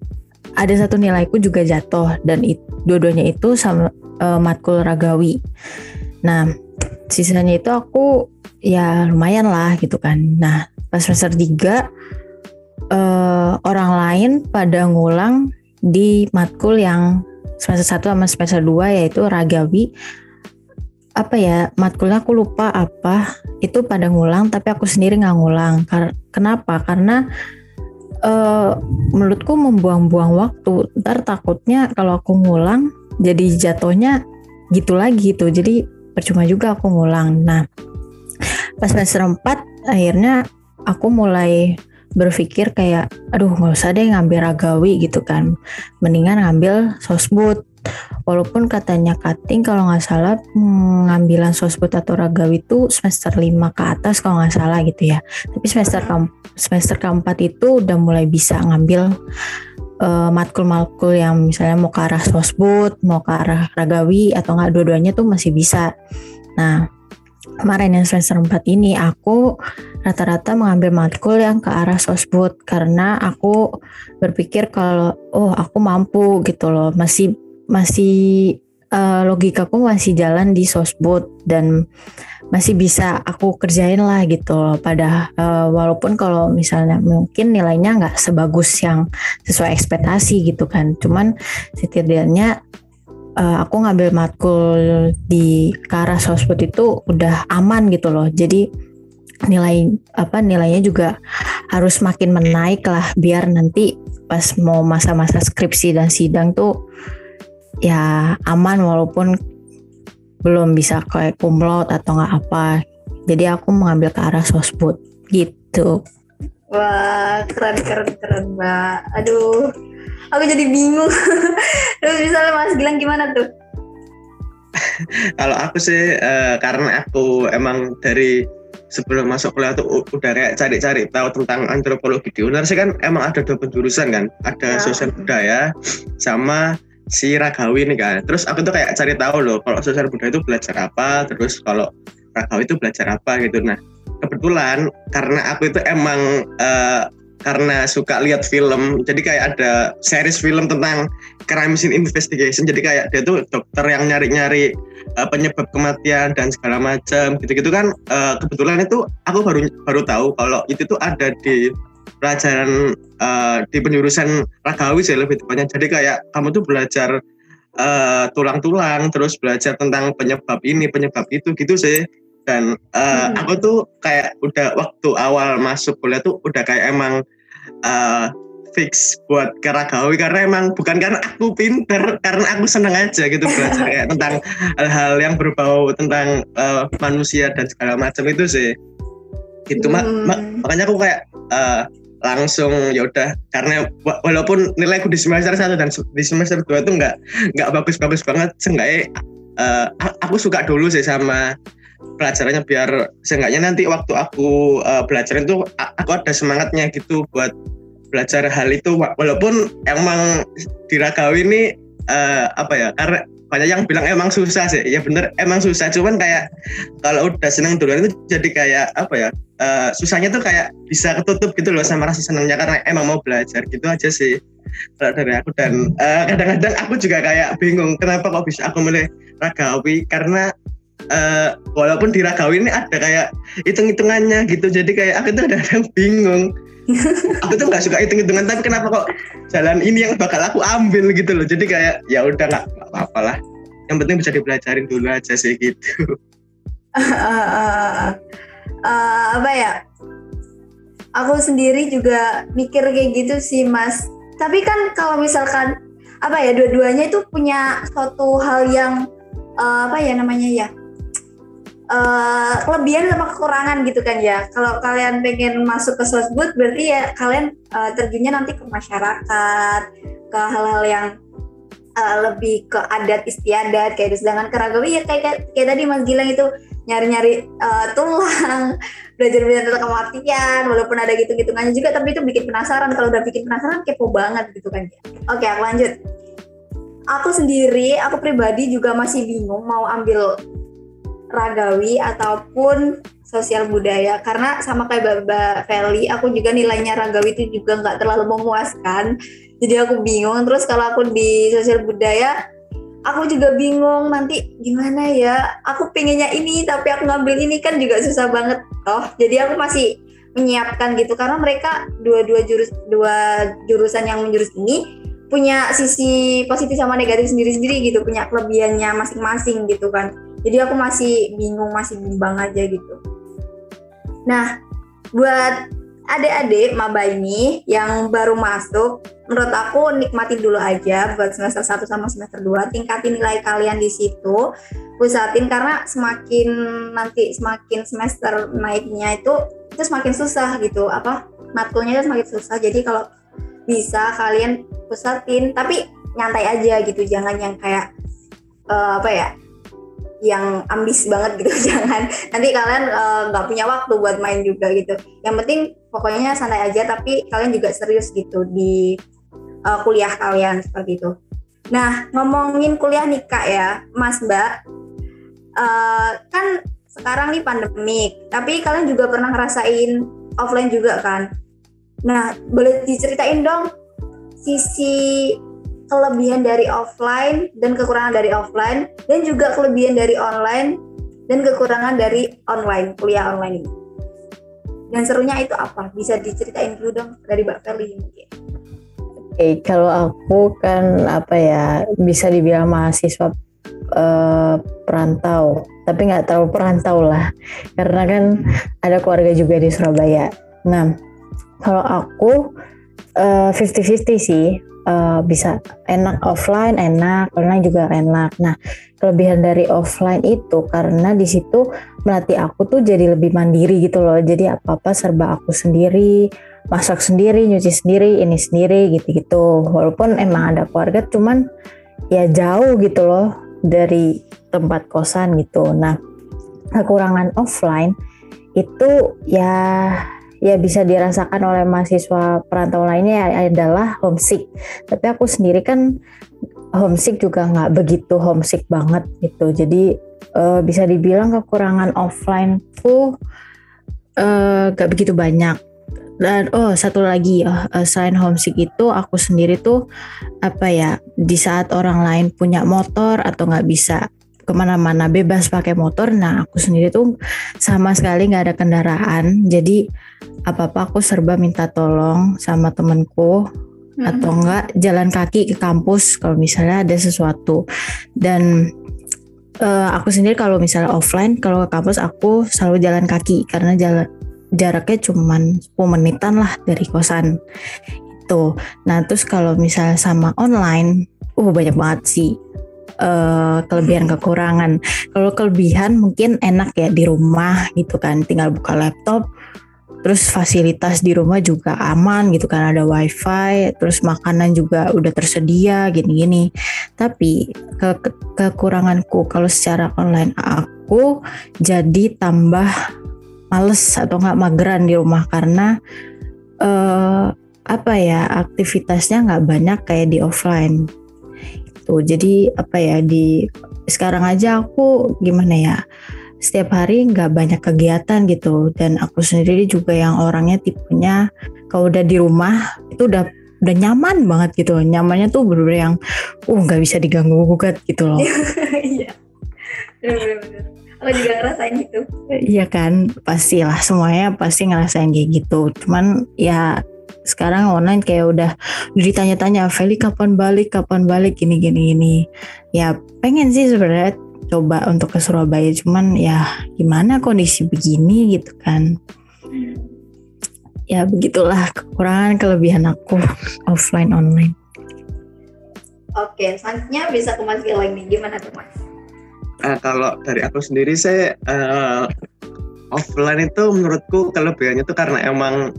ada satu nilaiku juga jatuh dan it, dua-duanya itu sama uh, matkul ragawi. Nah sisanya itu aku ya lumayan lah gitu kan. Nah pas semester 3 uh, eh, orang lain pada ngulang di matkul yang semester 1 sama semester 2 yaitu ragawi. Apa ya matkulnya aku lupa apa. Itu pada ngulang tapi aku sendiri nggak ngulang. Kenapa? Karena uh, menurutku membuang-buang waktu. Ntar takutnya kalau aku ngulang jadi jatuhnya gitu lagi gitu jadi percuma juga aku ngulang. Nah pas semester 4 akhirnya aku mulai berpikir kayak aduh nggak usah deh ngambil ragawi gitu kan. Mendingan ngambil sosbud walaupun katanya cutting kalau nggak salah hmm, ngambilan sosbud atau ragawi itu semester 5 ke atas kalau nggak salah gitu ya. Tapi semester ke semester keempat itu udah mulai bisa ngambil uh, matkul-matkul yang misalnya mau ke arah sosbud mau ke arah ragawi atau nggak dua-duanya tuh masih bisa. Nah kemarin yang semester 4 ini aku rata-rata mengambil matkul yang ke arah sosbud karena aku berpikir kalau oh aku mampu gitu loh. Masih masih uh, logikaku masih jalan di sosbud dan masih bisa aku kerjain lah gitu loh. Pada uh, walaupun kalau misalnya mungkin nilainya nggak sebagus yang sesuai ekspektasi gitu kan. Cuman setidaknya uh, aku ngambil matkul di Kara Sosbud itu udah aman gitu loh. Jadi nilai apa nilainya juga harus makin menaik lah biar nanti pas mau masa-masa skripsi dan sidang tuh ya aman walaupun belum bisa kayak kumlot atau nggak apa. Jadi aku mengambil ke arah sosbud gitu. Wah keren keren keren mbak. Aduh aku jadi bingung. Terus misalnya Mas Gilang gimana tuh? Kalau aku sih uh, karena aku emang dari sebelum masuk kuliah tuh udah kayak cari-cari tahu tentang antropologi di UNER sih kan emang ada dua penjurusan kan. Ada ya. sosial budaya sama si Ragawi nih kan. Terus aku tuh kayak cari tahu loh kalau sosial budaya itu belajar apa terus kalau Ragawi itu belajar apa gitu. Nah kebetulan karena aku itu emang uh, karena suka lihat film. Jadi kayak ada series film tentang crime scene investigation. Jadi kayak dia tuh dokter yang nyari-nyari uh, penyebab kematian dan segala macam gitu-gitu kan. Uh, kebetulan itu aku baru baru tahu kalau itu tuh ada di pelajaran uh, di penjurusan ragawi sih lebih tepatnya. Jadi kayak kamu tuh belajar tulang-tulang uh, terus belajar tentang penyebab ini penyebab itu gitu sih dan uh, hmm. aku tuh kayak udah waktu awal masuk kuliah tuh udah kayak emang uh, fix buat ke Ragawi karena emang bukan karena aku pinter karena aku seneng aja gitu belajar kayak tentang hal-hal yang berbau tentang uh, manusia dan segala macam itu sih. Gitu mak. Ma makanya aku kayak uh, langsung ya udah karena walaupun nilaiku di semester satu dan di semester dua itu nggak nggak bagus-bagus banget seenggaknya uh, aku suka dulu sih sama pelajarannya biar seenggaknya nanti waktu aku uh, belajar itu aku ada semangatnya gitu buat belajar hal itu. Walaupun emang diragawi ini uh, apa ya karena banyak yang bilang emang susah sih. Ya bener emang susah. Cuman kayak kalau udah seneng duluan itu jadi kayak apa ya uh, susahnya tuh kayak bisa ketutup gitu loh sama rasa senangnya karena emang mau belajar gitu aja sih kalau dari aku. Dan uh, kadang-kadang aku juga kayak bingung kenapa kok bisa aku milih ragawi. Karena uh, walaupun di ragawi ini ada kayak hitung-hitungannya gitu. Jadi kayak aku tuh kadang-kadang bingung. Aku tuh nggak suka hitung-hitungan tapi kenapa kok jalan ini yang bakal aku ambil gitu loh. Jadi kayak ya udah nggak apa-apa lah. Yang penting bisa dipelajarin dulu aja sih gitu. Uh, uh, apa ya? Aku sendiri juga mikir kayak gitu sih mas. Tapi kan kalau misalkan apa ya dua-duanya itu punya suatu hal yang uh, apa ya namanya ya uh, kelebihan sama kekurangan gitu kan ya. Kalau kalian pengen masuk ke sosbud berarti ya kalian uh, terjunnya nanti ke masyarakat, ke hal-hal yang uh, lebih ke adat istiadat kayak. Sedangkan keragawi ya kayak, kayak, kayak tadi Mas Gilang itu nyari-nyari uh, tulang, belajar-belajar tentang kematian, walaupun ada gitu-gitungannya juga, tapi itu bikin penasaran. Kalau udah bikin penasaran, kepo banget gitu kan. ya. Oke, aku lanjut. Aku sendiri, aku pribadi juga masih bingung mau ambil ragawi ataupun sosial budaya. Karena sama kayak Mbak Feli aku juga nilainya ragawi itu juga nggak terlalu memuaskan. Jadi aku bingung. Terus kalau aku di sosial budaya aku juga bingung nanti gimana ya. Aku pengennya ini tapi aku ngambil ini kan juga susah banget toh. Jadi aku masih menyiapkan gitu. Karena mereka dua-dua jurus dua jurusan yang menjurus ini punya sisi positif sama negatif sendiri-sendiri gitu. Punya kelebihannya masing-masing gitu kan jadi aku masih bingung masih bimbang aja gitu. Nah buat adik-adik maba ini yang baru masuk menurut aku nikmati dulu aja buat semester 1 sama semester 2 tingkatin nilai kalian di situ pusatin karena semakin nanti semakin semester naiknya itu itu semakin susah gitu. Apa? Matkulnya itu semakin susah. Jadi kalau bisa kalian pusatin tapi nyantai aja gitu. Jangan yang kayak uh, apa ya yang ambis banget gitu jangan. Nanti kalian eh, nggak uh, punya waktu buat main juga gitu. Yang penting pokoknya santai aja tapi kalian juga serius gitu di uh, kuliah kalian seperti itu. Nah ngomongin kuliah nih kak ya. Mas mbak uh, kan sekarang nih pandemik tapi kalian juga pernah ngerasain offline juga kan? Nah boleh diceritain dong sisi kelebihan dari offline dan kekurangan dari offline dan juga kelebihan dari online dan kekurangan dari online kuliah online ini. Dan serunya itu apa? Bisa diceritain dulu dong dari Mbak Feli mungkin. Oke, okay, kalau aku kan apa ya bisa dibilang mahasiswa uh, perantau, tapi nggak terlalu perantau lah, karena kan ada keluarga juga di Surabaya. Nah, kalau aku uh, 50-50 sih uh, bisa enak offline enak online juga enak. Nah kelebihan dari offline itu karena di situ melatih aku tuh jadi lebih mandiri gitu loh. Jadi apa apa serba aku sendiri masak sendiri nyuci sendiri ini sendiri gitu-gitu. Walaupun emang ada keluarga cuman ya jauh gitu loh dari tempat kosan gitu. Nah kekurangan offline itu ya ya bisa dirasakan oleh mahasiswa perantau lainnya adalah homesick. Tapi aku sendiri kan homesick juga nggak begitu homesick banget gitu. Jadi uh, bisa dibilang kekurangan offline tuh uh, nggak begitu banyak. Dan oh satu lagi uh, selain homesick itu aku sendiri tuh apa ya di saat orang lain punya motor atau nggak bisa ke mana-mana bebas pakai motor. Nah aku sendiri tuh sama sekali nggak ada kendaraan. Jadi apa-apa aku serba minta tolong sama temenku hmm. atau enggak jalan kaki ke kampus kalau misalnya ada sesuatu. Dan uh, aku sendiri kalau misalnya offline kalau ke kampus aku selalu jalan kaki karena jalan jaraknya cuma 10 menitan lah dari kosan gitu. Nah terus kalau misalnya sama online, uh banyak banget sih uh, kelebihan kekurangan. Kalau kelebihan mungkin enak ya di rumah gitu kan, tinggal buka laptop, terus fasilitas di rumah juga aman gitu kan ada wifi, terus makanan juga udah tersedia gini-gini. Tapi ke, ke kekuranganku kalau secara online aku jadi tambah males atau nggak mageran di rumah karena uh, apa ya aktivitasnya nggak banyak kayak di offline gitu. Jadi apa ya di sekarang aja aku gimana ya setiap hari nggak banyak kegiatan gitu. Dan aku sendiri juga yang orangnya tipenya kalau udah di rumah itu udah udah nyaman banget gitu. Nyamannya tuh bener-bener yang uh nggak bisa diganggu gugat gitu loh. Iya. Aku juga ngerasain gitu. Iya kan pastilah semuanya pasti ngerasain kayak gitu. Cuman ya sekarang online kayak udah ditanya-tanya Feli kapan balik? Kapan balik? Gini gini gini. Ya pengen sih sebenarnya coba untuk ke Surabaya cuman ya gimana kondisi begini gitu kan. Ya begitulah kekurangan kelebihan aku offline online. Oke selanjutnya bisa ke Mas Gilang nih. Gimana tuh Mas? Uh, kalau dari aku sendiri saya uh, offline itu menurutku kelebihannya itu karena emang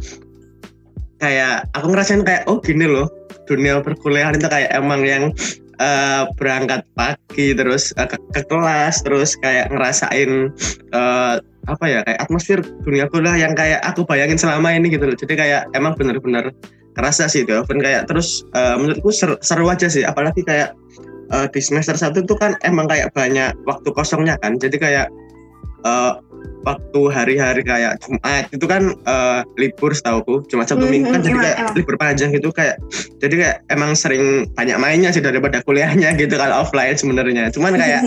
kayak aku ngerasain kayak oh gini loh dunia perkuliahan itu kayak emang yang uh, berangkat pagi terus uh, ke, ke kelas terus kayak ngerasain uh, apa ya kayak atmosfer dunia kuliah yang kayak aku bayangin selama ini gitu loh. Jadi kayak emang bener-bener kerasa sih itu. Kayak terus uh, menurutku seru, seru aja sih. Apalagi kayak uh, di semester satu itu kan emang kayak banyak waktu kosongnya kan. Jadi kayak uh, waktu hari-hari kayak Jumat itu kan uh, libur setauku cuma satu minggu kan jadi kayak emang. libur panjang gitu kayak jadi kayak emang sering banyak mainnya sih daripada kuliahnya gitu kalau offline sebenarnya. Cuman kayak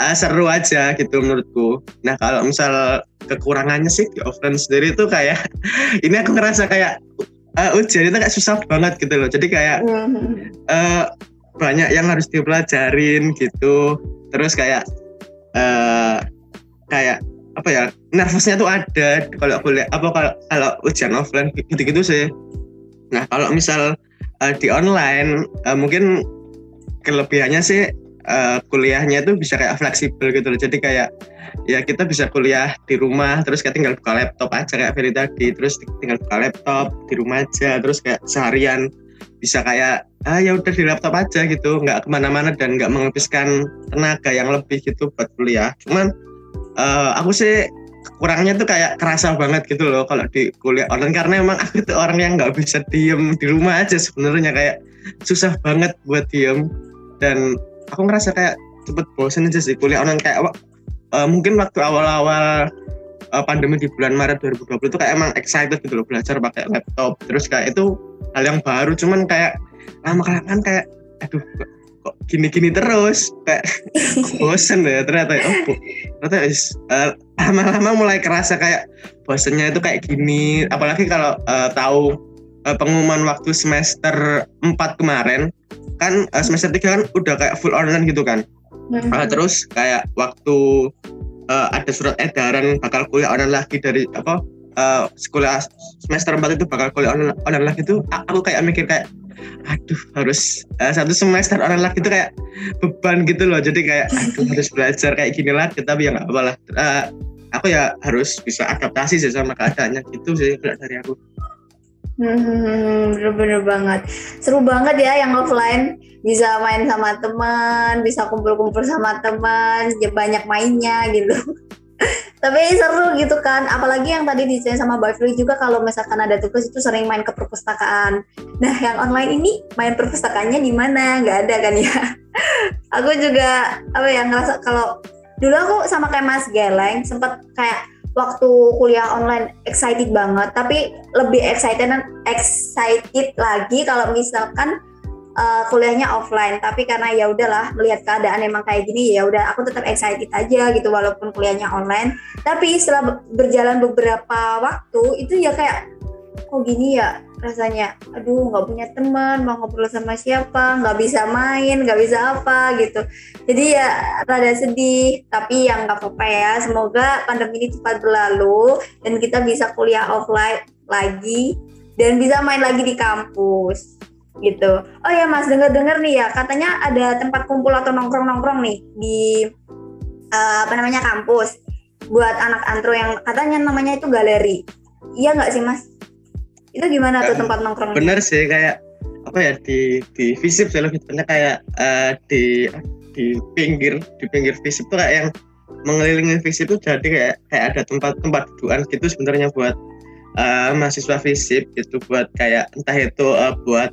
uh, seru aja gitu menurutku. Nah kalau misal kekurangannya sih di offline sendiri itu kayak ini aku ngerasa kayak uh, ujian itu kayak susah banget gitu loh. Jadi kayak uh, banyak yang harus dipelajarin gitu. Terus kayak uh, kayak apa ya nervousnya tuh ada kalau kuliah apa kalau kalau ujian offline gitu-gitu sih. Nah kalau misal uh, di online uh, mungkin kelebihannya sih uh, kuliahnya itu bisa kayak fleksibel gitu loh. Jadi kayak ya kita bisa kuliah di rumah terus kayak tinggal buka laptop aja kayak Ferry tadi terus tinggal buka laptop di rumah aja terus kayak seharian bisa kayak ah ya udah di laptop aja gitu nggak ke mana-mana dan nggak menghabiskan tenaga yang lebih gitu buat kuliah. Cuman uh, aku sih kurangnya tuh kayak kerasa banget gitu loh kalau di kuliah online karena emang aku tuh orang yang nggak bisa diem di rumah aja sebenarnya kayak susah banget buat diem. Dan aku ngerasa kayak cepet bosan aja sih kuliah online kayak uh, mungkin waktu awal-awal uh, pandemi di bulan Maret 2020 itu kayak emang excited gitu loh belajar pakai laptop. Terus kayak itu hal yang baru cuman kayak lama kelamaan kayak aduh gini-gini terus kayak bosen ya ternyata oh ternyata uh, lama-lama mulai kerasa kayak bosennya itu kayak gini. Apalagi kalau uh, tahu uh, pengumuman waktu semester 4 kemarin kan uh, semester 3 kan udah kayak full online gitu kan. Uh, terus kayak waktu uh, ada surat edaran bakal kuliah online lagi dari apa uh, sekolah semester 4 itu bakal kuliah online, online lagi itu aku kayak mikir kayak aduh harus uh, satu semester orang lagi itu kayak beban gitu loh jadi kayak aduh harus belajar kayak gini lagi tapi ya nggak apa lah uh, aku ya harus bisa adaptasi sih sama keadaannya gitu sih dari aku Hmm, bener-bener banget. Seru banget ya yang offline. Bisa main sama teman, bisa kumpul-kumpul sama teman, banyak mainnya gitu. Tapi seru gitu kan. Apalagi yang tadi diceritain sama Mbak Fili juga kalau misalkan ada tugas itu sering main ke perpustakaan. Nah yang online ini main perpustakaannya di mana? Nggak ada kan ya? Aku juga apa ya ngerasa kalau dulu aku sama kayak Mas Geleng sempat kayak waktu kuliah online excited banget. Tapi lebih excited excited lagi kalau misalkan uh, kuliahnya offline. Tapi karena ya udahlah melihat keadaan emang kayak gini ya udah aku tetap excited aja gitu walaupun kuliahnya online. Tapi setelah berjalan beberapa waktu itu ya kayak kok gini ya rasanya? Aduh nggak punya teman mau ngobrol sama siapa? Nggak bisa main nggak bisa apa gitu. Jadi ya rada sedih tapi yang nggak apa-apa ya. Semoga pandemi ini cepat berlalu dan kita bisa kuliah offline lagi dan bisa main lagi di kampus gitu. Oh ya Mas, dengar-dengar nih ya, katanya ada tempat kumpul atau nongkrong-nongkrong nih di uh, apa namanya kampus buat anak antro yang katanya namanya itu galeri. Iya nggak sih Mas? Itu gimana tuh tempat nongkrong? Bener sih kayak apa ya di di visip sih lebih tepatnya kayak uh, di di pinggir di pinggir visip tuh kayak yang mengelilingi visip itu jadi kayak kayak ada tempat-tempat dudukan gitu sebenarnya buat uh, mahasiswa visip gitu buat kayak entah itu uh, buat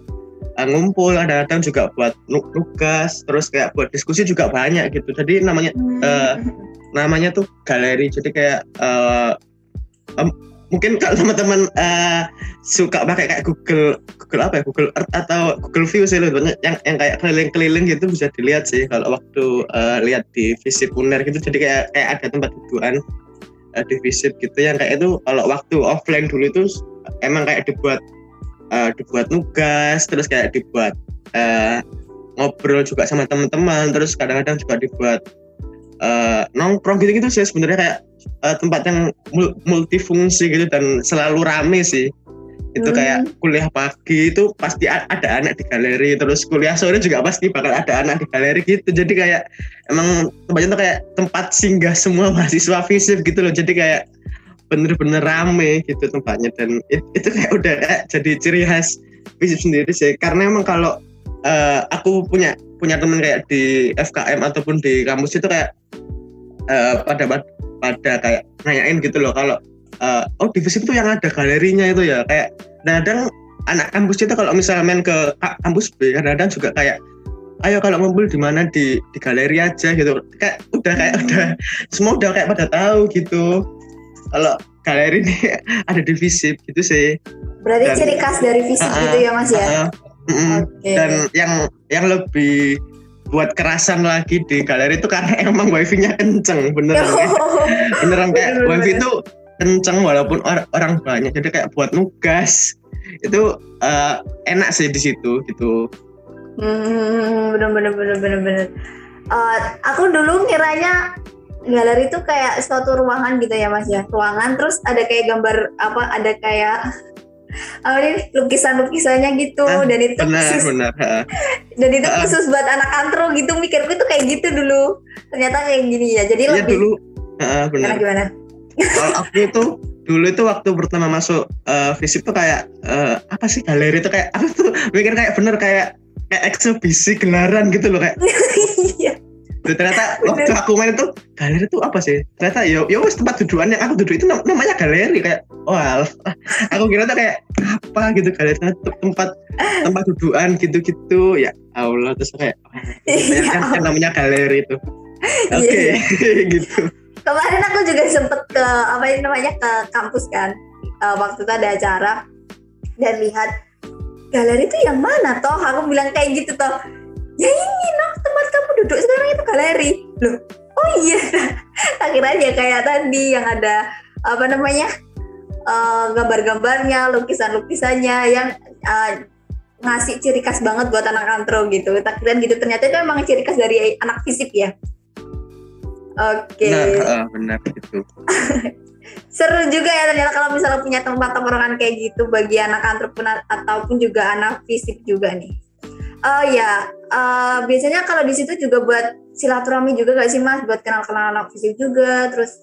uh, ngumpul kadang-kadang juga buat nugas terus kayak buat diskusi juga banyak gitu. Jadi namanya uh, namanya tuh galeri. Jadi kayak uh, um, mungkin kalau teman-teman uh, suka pakai kayak Google Google apa ya? Google Earth atau Google View sih loh yang yang kayak keliling-keliling gitu bisa dilihat sih kalau waktu uh, lihat di visit uner gitu. Jadi kayak kayak ada tempat dudukan uh, di visit gitu. Yang kayak itu kalau waktu offline dulu itu emang kayak dibuat uh, dibuat nugas terus kayak dibuat uh, ngobrol juga sama teman-teman terus kadang-kadang juga dibuat uh, nongkrong gitu-gitu sih sebenarnya kayak uh, tempat yang multifungsi gitu dan selalu rame sih. Itu hmm. kayak kuliah pagi itu pasti ada anak di galeri terus kuliah sore juga pasti bakal ada anak di galeri gitu. Jadi kayak emang tempatnya tuh kayak tempat singgah semua mahasiswa fisip gitu loh. Jadi kayak bener-bener rame gitu tempatnya dan it, itu kayak udah kayak jadi ciri khas fisip sendiri sih. Karena emang kalau uh, aku punya punya temen kayak di FKM ataupun di kampus itu kayak uh, pada pada kayak nanyain gitu loh kalau uh, oh divisi itu yang ada galerinya itu ya. Kayak kadang anak kampus itu kalau misalnya main ke kampus B kadang-kadang juga kayak ayo kalau ngumpul di mana? Di di galeri aja gitu. Kayak udah kayak hmm. udah semua udah kayak pada tahu gitu kalau galeri ini ada di visip gitu sih. Berarti dan, ciri khas dari visip uh, gitu ya mas ya? Uh, uh, uh, okay. dan yang yang lebih buat kerasan lagi di galeri itu karena emang wifi-nya kenceng beneran oh, kayak, beneran kayak bener, wifi itu kenceng walaupun or orang banyak jadi kayak buat nugas. Itu uh, enak sih di situ gitu. Hmm, bener bener bener bener bener. Uh, aku dulu kiranya galeri itu kayak suatu ruangan gitu ya mas ya. Ruangan terus ada kayak gambar apa ada kayak apa nih lukisan-lukisannya gitu. Ah, dan itu benar, khusus benar. dan itu uh, khusus buat anak antro gitu. Mikirku tuh kayak gitu dulu. Ternyata kayak gini ya. Jadi iya lebih dulu uh, benar. Gimana kalau aku itu dulu itu waktu pertama masuk uh, visip tuh kayak uh, apa sih galeri itu kayak aku tuh mikir kayak bener kayak kayak eksebisi gelaran gitu loh kayak iya Tuh, ternyata waktu aku main itu galeri itu apa sih? Ternyata ya ya wes tempat tujuan yang aku duduk itu namanya galeri kayak wah aku kira tuh kayak apa gitu galeri tempat tempat dudukan gitu-gitu ya Allah terus kayak yang, yang namanya galeri itu. Oke okay. Iya. gitu. Kemarin aku juga sempet ke apa ini namanya ke kampus kan uh, waktu itu ada acara dan lihat galeri itu yang mana toh aku bilang kayak gitu toh ya ini noh tempat kamu duduk sekarang itu galeri. Loh oh iya. Akhirnya kayak tadi yang ada apa namanya uh, gambar-gambarnya lukisan-lukisannya yang uh, ngasih ciri khas banget buat anak antro gitu. Tak kira gitu. Ternyata itu memang ciri khas dari anak fisip ya? Oke. Okay. benar uh, benar gitu. Seru juga ya ternyata kalau misalnya punya tempat tongkrongan kayak gitu bagi anak antropreneur ataupun juga anak fisip juga nih Oh ya, uh, biasanya kalau di situ juga buat silaturahmi juga gak sih mas? Buat kenal-kenal anak fisik juga, terus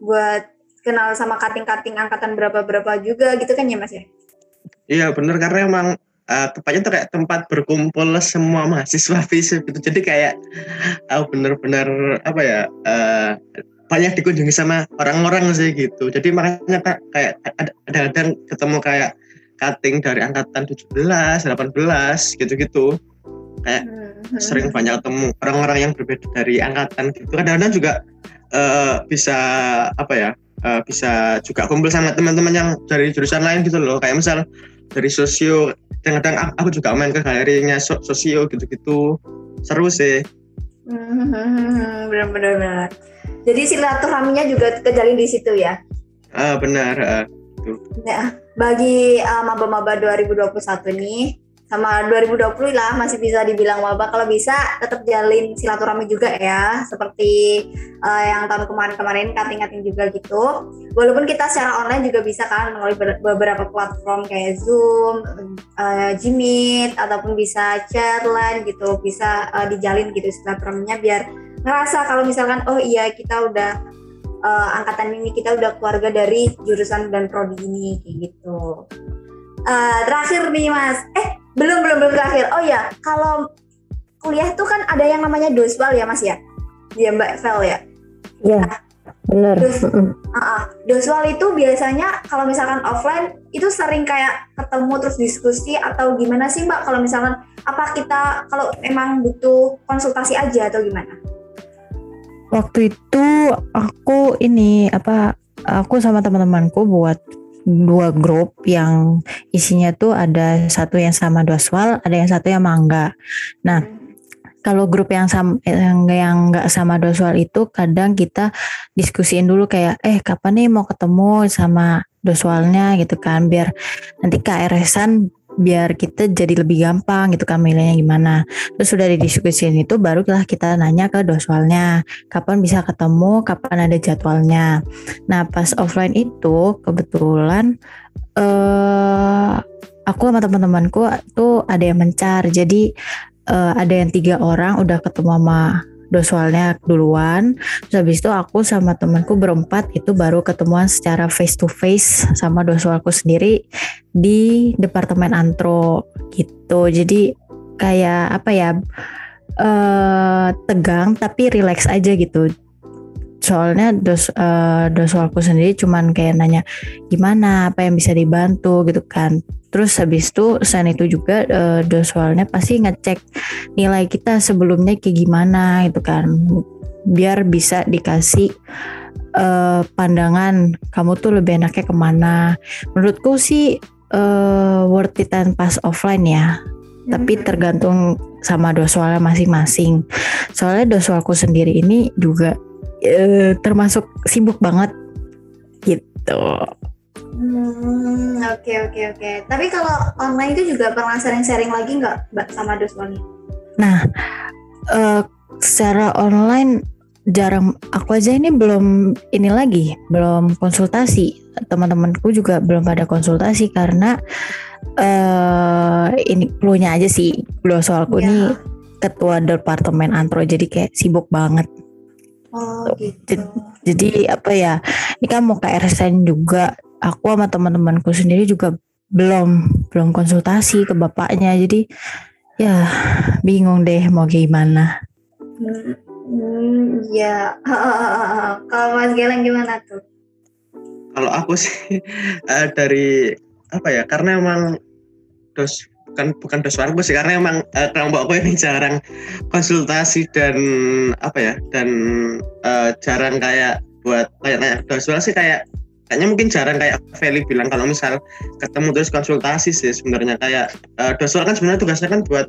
buat kenal sama kating-kating angkatan berapa-berapa juga gitu kan ya mas ya? Iya bener karena emang uh, tepatnya tuh kayak tempat berkumpul semua mahasiswa fisik gitu. Jadi kayak uh, bener-bener apa ya uh, banyak dikunjungi sama orang-orang sih gitu. Jadi makanya kayak ada kadang ketemu kayak cutting dari angkatan 17, 18 gitu-gitu. Kayak hmm. sering banyak ketemu orang-orang yang berbeda dari angkatan gitu. Kadang-kadang juga uh, bisa apa ya? Uh, bisa juga kumpul sama teman-teman yang dari jurusan lain gitu loh. Kayak misal dari sosio, kadang-kadang aku juga main ke galerinya sosio gitu-gitu. Seru sih. Hmm, benar-benar. Jadi silaturahminya juga terjalin di situ ya? Ah uh, benar. Uh, gitu. Nah, bagi uh, maba-maba 2021 nih, sama 2020 lah masih bisa dibilang wabah kalau bisa tetap jalin silaturahmi juga ya seperti uh, yang tahun kemarin-kemarin kating-kating juga gitu walaupun kita secara online juga bisa kan melalui beberapa platform kayak Zoom, uh, ataupun bisa chat line gitu bisa uh, dijalin gitu silaturahminya biar ngerasa kalau misalkan oh iya kita udah uh, angkatan ini kita udah keluarga dari jurusan dan prodi ini kayak gitu. Uh, terakhir nih mas. Eh belum belum belum terakhir. Oh ya kalau kuliah tuh kan ada yang namanya doswal ya mas ya? Ya mbak Vel ya? Iya nah, benar dos, uh -uh. doswal itu biasanya kalau misalkan offline itu sering kayak ketemu terus diskusi atau gimana sih mbak? Kalau misalkan apa kita kalau emang butuh konsultasi aja atau gimana waktu itu aku ini apa aku sama teman-temanku buat dua grup yang isinya tuh ada satu yang sama doswal, ada yang satu yang mangga. Nah, kalau grup yang sama yang yang nggak sama doswal itu kadang kita diskusiin dulu kayak eh kapan nih mau ketemu sama doswalnya gitu kan biar nanti KRS-an biar kita jadi lebih gampang gitu kan milihnya gimana. Terus sudah didiskusiin itu barulah kita nanya ke doswalnya kapan bisa ketemu, kapan ada jadwalnya. Nah pas offline itu kebetulan eh aku sama teman-temanku tuh ada yang mencar. Jadi uh, ada yang tiga orang udah ketemu sama doswalnya duluan. Terus habis itu aku sama temanku berempat itu baru ketemuan secara face to face sama doswalku sendiri di departemen antro gitu. Jadi kayak apa ya uh, tegang tapi relax aja gitu soalnya dos uh, sendiri cuman kayak nanya gimana? Apa yang bisa dibantu? gitu kan. Terus habis itu selain itu juga uh, doswalnya pasti ngecek nilai kita sebelumnya kayak gimana gitu kan. Biar bisa dikasih uh, pandangan kamu tuh lebih enaknya ke mana. Menurutku sih uh, worth it and pas offline ya. Tapi hmm. tergantung sama doswalnya masing-masing. Soalnya doswalku sendiri ini juga uh, termasuk sibuk banget gitu. Hmm, oke okay, oke okay, oke. Okay. Tapi kalau online itu juga pernah sering-sharing lagi nggak mbak sama doswalnya? Nah, uh, secara online jarang aku aja ini belum ini lagi belum konsultasi teman-temanku juga belum pada konsultasi karena uh, ini clue aja sih belum soalku yeah. ketua departemen antro jadi kayak sibuk banget Oh, gitu. Jadi apa ya? Ini kan mau ke RSN juga. Aku sama teman-temanku sendiri juga belum belum konsultasi ke bapaknya. Jadi ya bingung deh mau gimana. Hmm, hmm ya. Kalau Mas Geleng gimana tuh? Kalau aku sih uh, dari apa ya? Karena emang dos bukan bukan doswarku sih karena emang uh, kelompokku ini jarang konsultasi dan apa ya dan uh, jarang kayak buat kayak doswar sih kayak kayaknya mungkin jarang kayak Feli bilang kalau misal ketemu terus konsultasi sih sebenarnya kayak uh, doswar kan sebenarnya tugasnya kan buat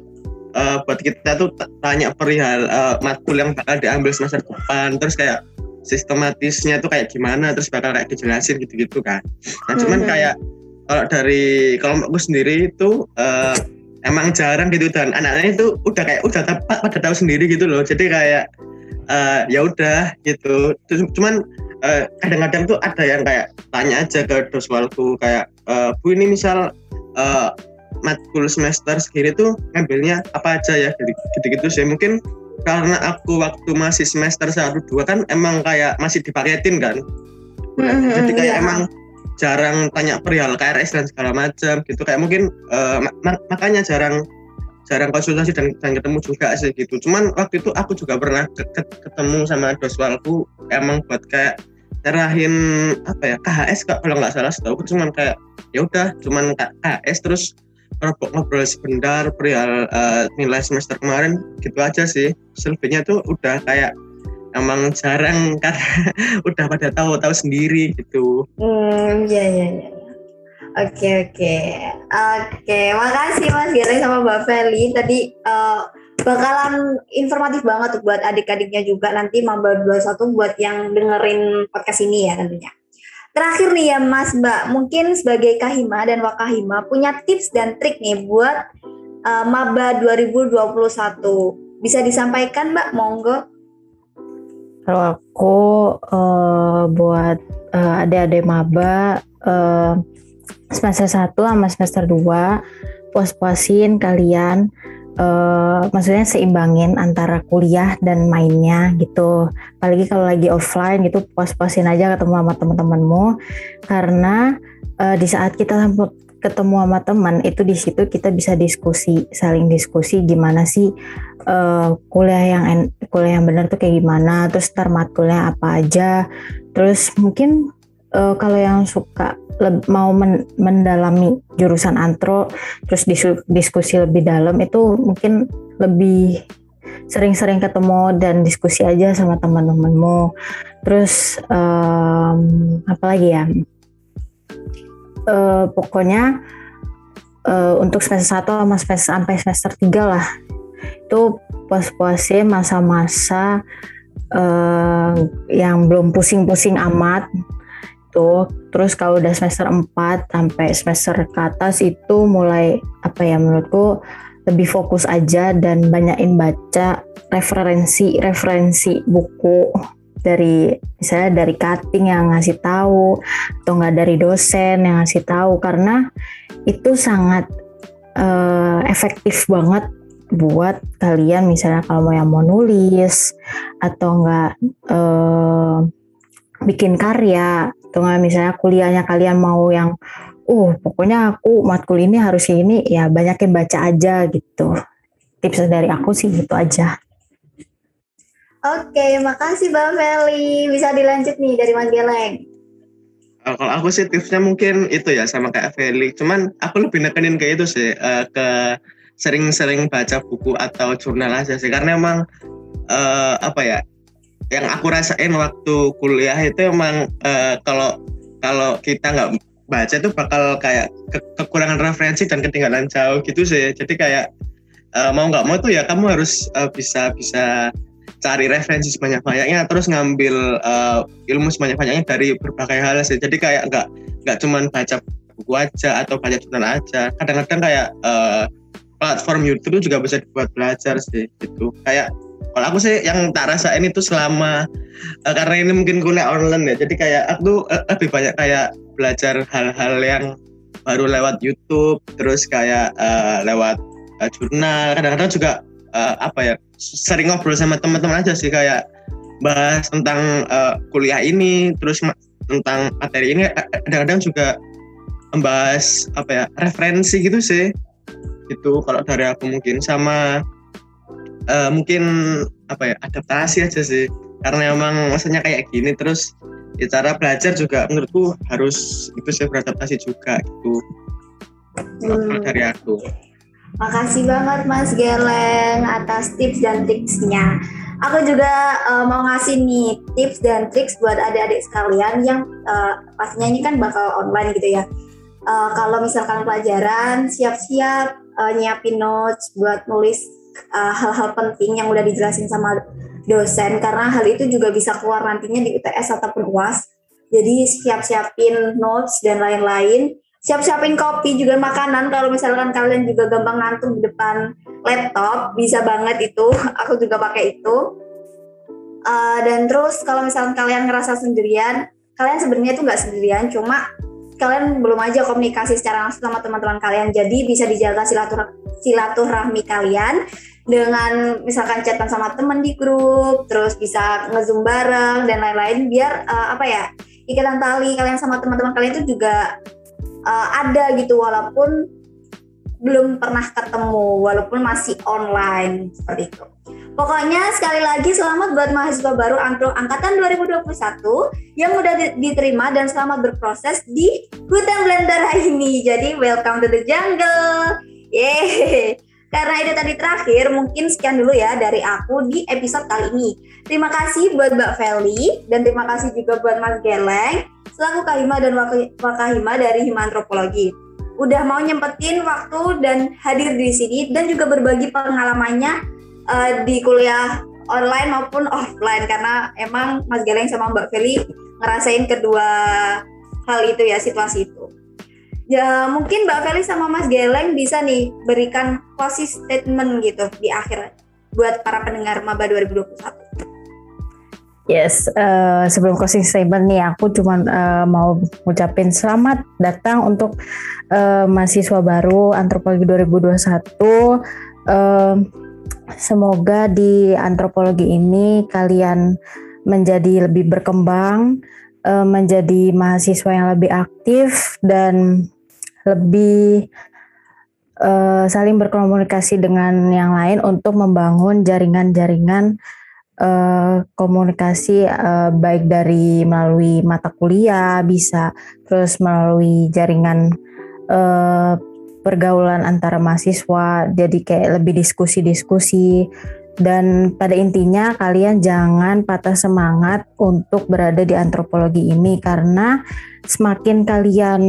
uh, buat kita tuh tanya perihal uh, matkul yang bakal diambil semester depan terus kayak sistematisnya tuh kayak gimana terus bakal kayak dijelasin gitu-gitu kan nah cuman hmm. kayak kalau dari kelompokku sendiri itu uh, emang jarang gitu dan anaknya itu udah kayak udah tepat pada tahu sendiri gitu loh. Jadi kayak uh, ya udah gitu. Cuman kadang kadang-kadang tuh ada yang kayak tanya aja ke doswalku kayak uh, bu ini misal uh, matkul semester segini tuh ngambilnya apa aja ya? Gitu-gitu sih. Mungkin karena aku waktu masih semester satu dua kan emang kayak masih dipaketin kan? Mm-hmm, jadi kayak yeah. emang jarang tanya perihal KRS dan segala macam gitu. Kayak mungkin uh, mak makanya jarang jarang konsultasi dan, dan ketemu juga sih gitu. Cuman waktu itu aku juga pernah ke ke ketemu sama doswalku. Emang buat kayak terahin apa ya KHS kak kalau nggak salah setahu cuman kayak ya udah cuman KHS terus ngobrol sebentar perihal uh, nilai semester kemarin gitu aja sih. Selebihnya tuh udah kayak emang jarang karena udah pada tahu tahu sendiri gitu. Hmm, iya iya iya. Oke oke oke. Makasih Mas Gere sama Mbak Feli tadi uh, bakalan informatif banget buat adik-adiknya juga nanti Mamba 21 buat yang dengerin podcast ini ya tentunya. Terakhir nih ya Mas Mbak, mungkin sebagai Kahima dan Wakahima punya tips dan trik nih buat uh, Maba 2021. Bisa disampaikan Mbak, monggo. Kalau aku uh, buat uh, adik-adik maba uh, semester 1 sama semester 2 puas-puasin kalian uh, maksudnya seimbangin antara kuliah dan mainnya gitu. Apalagi kalau lagi offline gitu puas-puasin aja ketemu sama teman-temanmu karena uh, di saat kita ketemu sama teman itu di situ kita bisa diskusi saling diskusi gimana sih uh, kuliah yang kuliah yang benar tuh kayak gimana terus ntar matkulnya apa aja. Terus mungkin uh, kalau yang suka mau men mendalami jurusan antro terus diskusi lebih dalam itu mungkin lebih sering-sering ketemu dan diskusi aja sama teman-temanmu. Terus um, apa lagi ya uh, pokoknya uh, untuk semester 1 sama semester sampai semester 3 lah. Itu puas-puasnya masa-masa uh, yang belum pusing-pusing amat. Tuh terus kalau udah semester 4 sampai semester ke atas itu mulai apa ya menurutku lebih fokus aja dan banyakin baca referensi-referensi buku dari misalnya dari cutting yang ngasih tahu atau nggak dari dosen yang ngasih tahu karena itu sangat uh, efektif banget buat kalian misalnya kalau mau yang mau nulis atau nggak uh, bikin karya atau nggak misalnya kuliahnya kalian mau yang uh pokoknya aku matkul ini harus ini ya banyakin baca aja gitu. Tips dari aku sih gitu aja Oke, makasih Bang Feli. Bisa dilanjut nih dari Mas Geleng. Uh, kalau aku sih tipsnya mungkin itu ya sama kayak Feli. Cuman aku lebih nekenin ke itu sih uh, ke sering-sering baca buku atau jurnal aja sih karena emang uh, apa ya yang aku rasain waktu kuliah itu emang kalau kalau kita nggak baca itu bakal kayak ke kekurangan referensi dan ketinggalan jauh gitu sih jadi kayak mau nggak mau tuh ya kamu harus bisa bisa cari referensi sebanyak-banyaknya terus ngambil uh, ilmu sebanyak-banyaknya dari berbagai hal sih. Jadi kayak nggak nggak cuman baca buku aja atau baca jurnal aja. Kadang-kadang kayak uh, platform YouTube juga bisa dibuat belajar sih gitu. Kayak kalau aku sih yang tak rasain itu selama uh, karena ini mungkin kuliah online ya. Jadi kayak aku uh, lebih banyak kayak belajar hal-hal yang baru lewat YouTube terus kayak uh, lewat uh, jurnal. Kadang-kadang juga uh, apa ya sering ngobrol sama teman-teman aja sih kayak bahas tentang uh, kuliah ini terus tentang materi ini kadang-kadang juga membahas apa ya referensi gitu sih. Itu kalau dari aku mungkin. Sama uh, mungkin apa ya adaptasi aja sih. Karena emang maksudnya kayak gini terus ya cara belajar juga menurutku harus itu sih beradaptasi juga gitu. Hmm. dari aku Makasih banget Mas Geleng atas tips dan triksnya. Aku juga uh, mau ngasih nih tips dan triks buat adik-adik sekalian yang uh, pastinya ini kan bakal online gitu ya. Uh, kalau misalkan pelajaran, siap-siap uh, nyiapin notes buat nulis hal-hal uh, penting yang udah dijelasin sama dosen karena hal itu juga bisa keluar nantinya di UTS ataupun UAS. Jadi siap-siapin notes dan lain-lain siap-siapin kopi juga makanan. Kalau misalkan kalian juga gampang ngantuk di depan laptop bisa banget itu. Aku juga pakai itu. Uh, dan terus kalau misalkan kalian ngerasa sendirian kalian sebenarnya itu nggak sendirian cuma kalian belum aja komunikasi secara langsung sama teman-teman kalian. Jadi bisa dijaga silatur silaturahmi kalian dengan misalkan chatan sama teman di grup terus bisa ngezoom bareng dan lain-lain biar uh, apa ya ikatan tali kalian sama teman-teman kalian itu juga uh, ada gitu walaupun belum pernah ketemu walaupun masih online seperti itu. Pokoknya sekali lagi selamat buat mahasiswa baru angkatan 2021 yang udah diterima dan selamat berproses di hutan Blender ini. Jadi welcome to the jungle. Yeay. Karena itu tadi terakhir, mungkin sekian dulu ya dari aku di episode kali ini. Terima kasih buat Mbak Feli dan terima kasih juga buat Mas Geleng selaku Kahima dan Wakahima dari Hima Antropologi. Udah mau nyempetin waktu dan hadir di sini dan juga berbagi pengalamannya uh, di kuliah online maupun offline karena emang Mas Geleng sama Mbak Feli ngerasain kedua hal itu ya situasi itu. Ya mungkin Mbak Feli sama Mas Geleng bisa nih berikan closing statement gitu di akhir buat para pendengar Maba 2021. Yes, uh, sebelum closing statement nih, aku cuma uh, mau ngucapin selamat datang untuk uh, mahasiswa baru antropologi 2021. Uh, semoga di antropologi ini kalian menjadi lebih berkembang, uh, menjadi mahasiswa yang lebih aktif dan lebih uh, saling berkomunikasi dengan yang lain untuk membangun jaringan-jaringan uh, komunikasi uh, baik dari melalui mata kuliah bisa terus melalui jaringan uh, pergaulan antara mahasiswa. Jadi kayak lebih diskusi-diskusi dan pada intinya kalian jangan patah semangat untuk berada di antropologi ini karena semakin kalian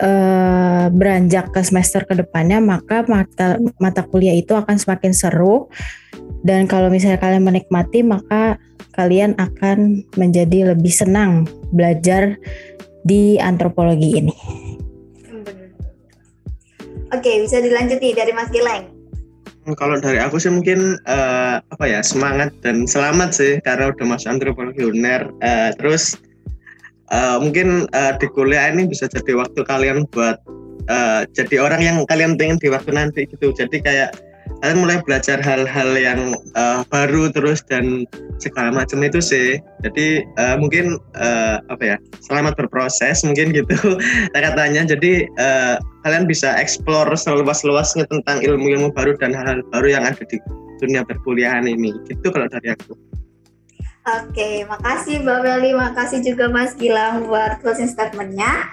uh, beranjak ke semester ke depannya maka mata mata kuliah itu akan semakin seru dan kalau misalnya kalian menikmati maka kalian akan menjadi lebih senang belajar di antropologi ini. Oke, bisa dilanjuti dari Mas Gileng. Kalau dari aku sih mungkin uh, apa ya semangat dan selamat sih karena udah masuk UNER. Uh, terus uh, mungkin uh, di kuliah ini bisa jadi waktu kalian buat uh, jadi orang yang kalian pengen di waktu nanti gitu. Jadi kayak kalian mulai belajar hal-hal yang uh, baru terus dan segala macam itu sih. Jadi uh, mungkin uh, apa ya selamat berproses mungkin gitu katanya. Jadi uh, kalian bisa explore seluas-luasnya tentang ilmu-ilmu baru dan hal-hal baru yang ada di dunia perkuliahan ini. Gitu kalau dari aku. Oke, makasih Mbak Meli, makasih juga Mas Gilang buat closing statementnya.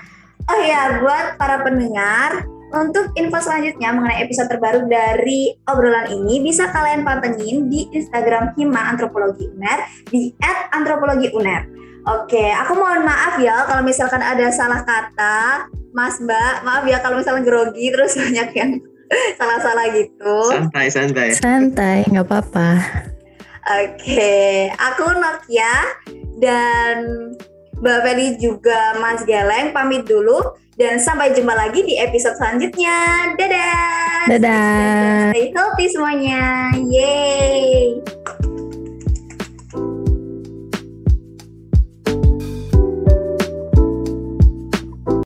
Oh ya, buat para pendengar, untuk info selanjutnya mengenai episode terbaru dari obrolan ini bisa kalian pantengin di Instagram Hima Antropologi UNER di @antropologiuner. Oke, aku mohon maaf ya kalau misalkan ada salah kata Mas Mbak, maaf ya kalau misalnya grogi terus banyak yang salah-salah gitu. Santai, santai. Santai, nggak apa-apa. Oke, aku Nokia dan Mbak Feli juga Mas Geleng pamit dulu dan sampai jumpa lagi di episode selanjutnya. Dadah. Dadah. Stay healthy semuanya. Yeay.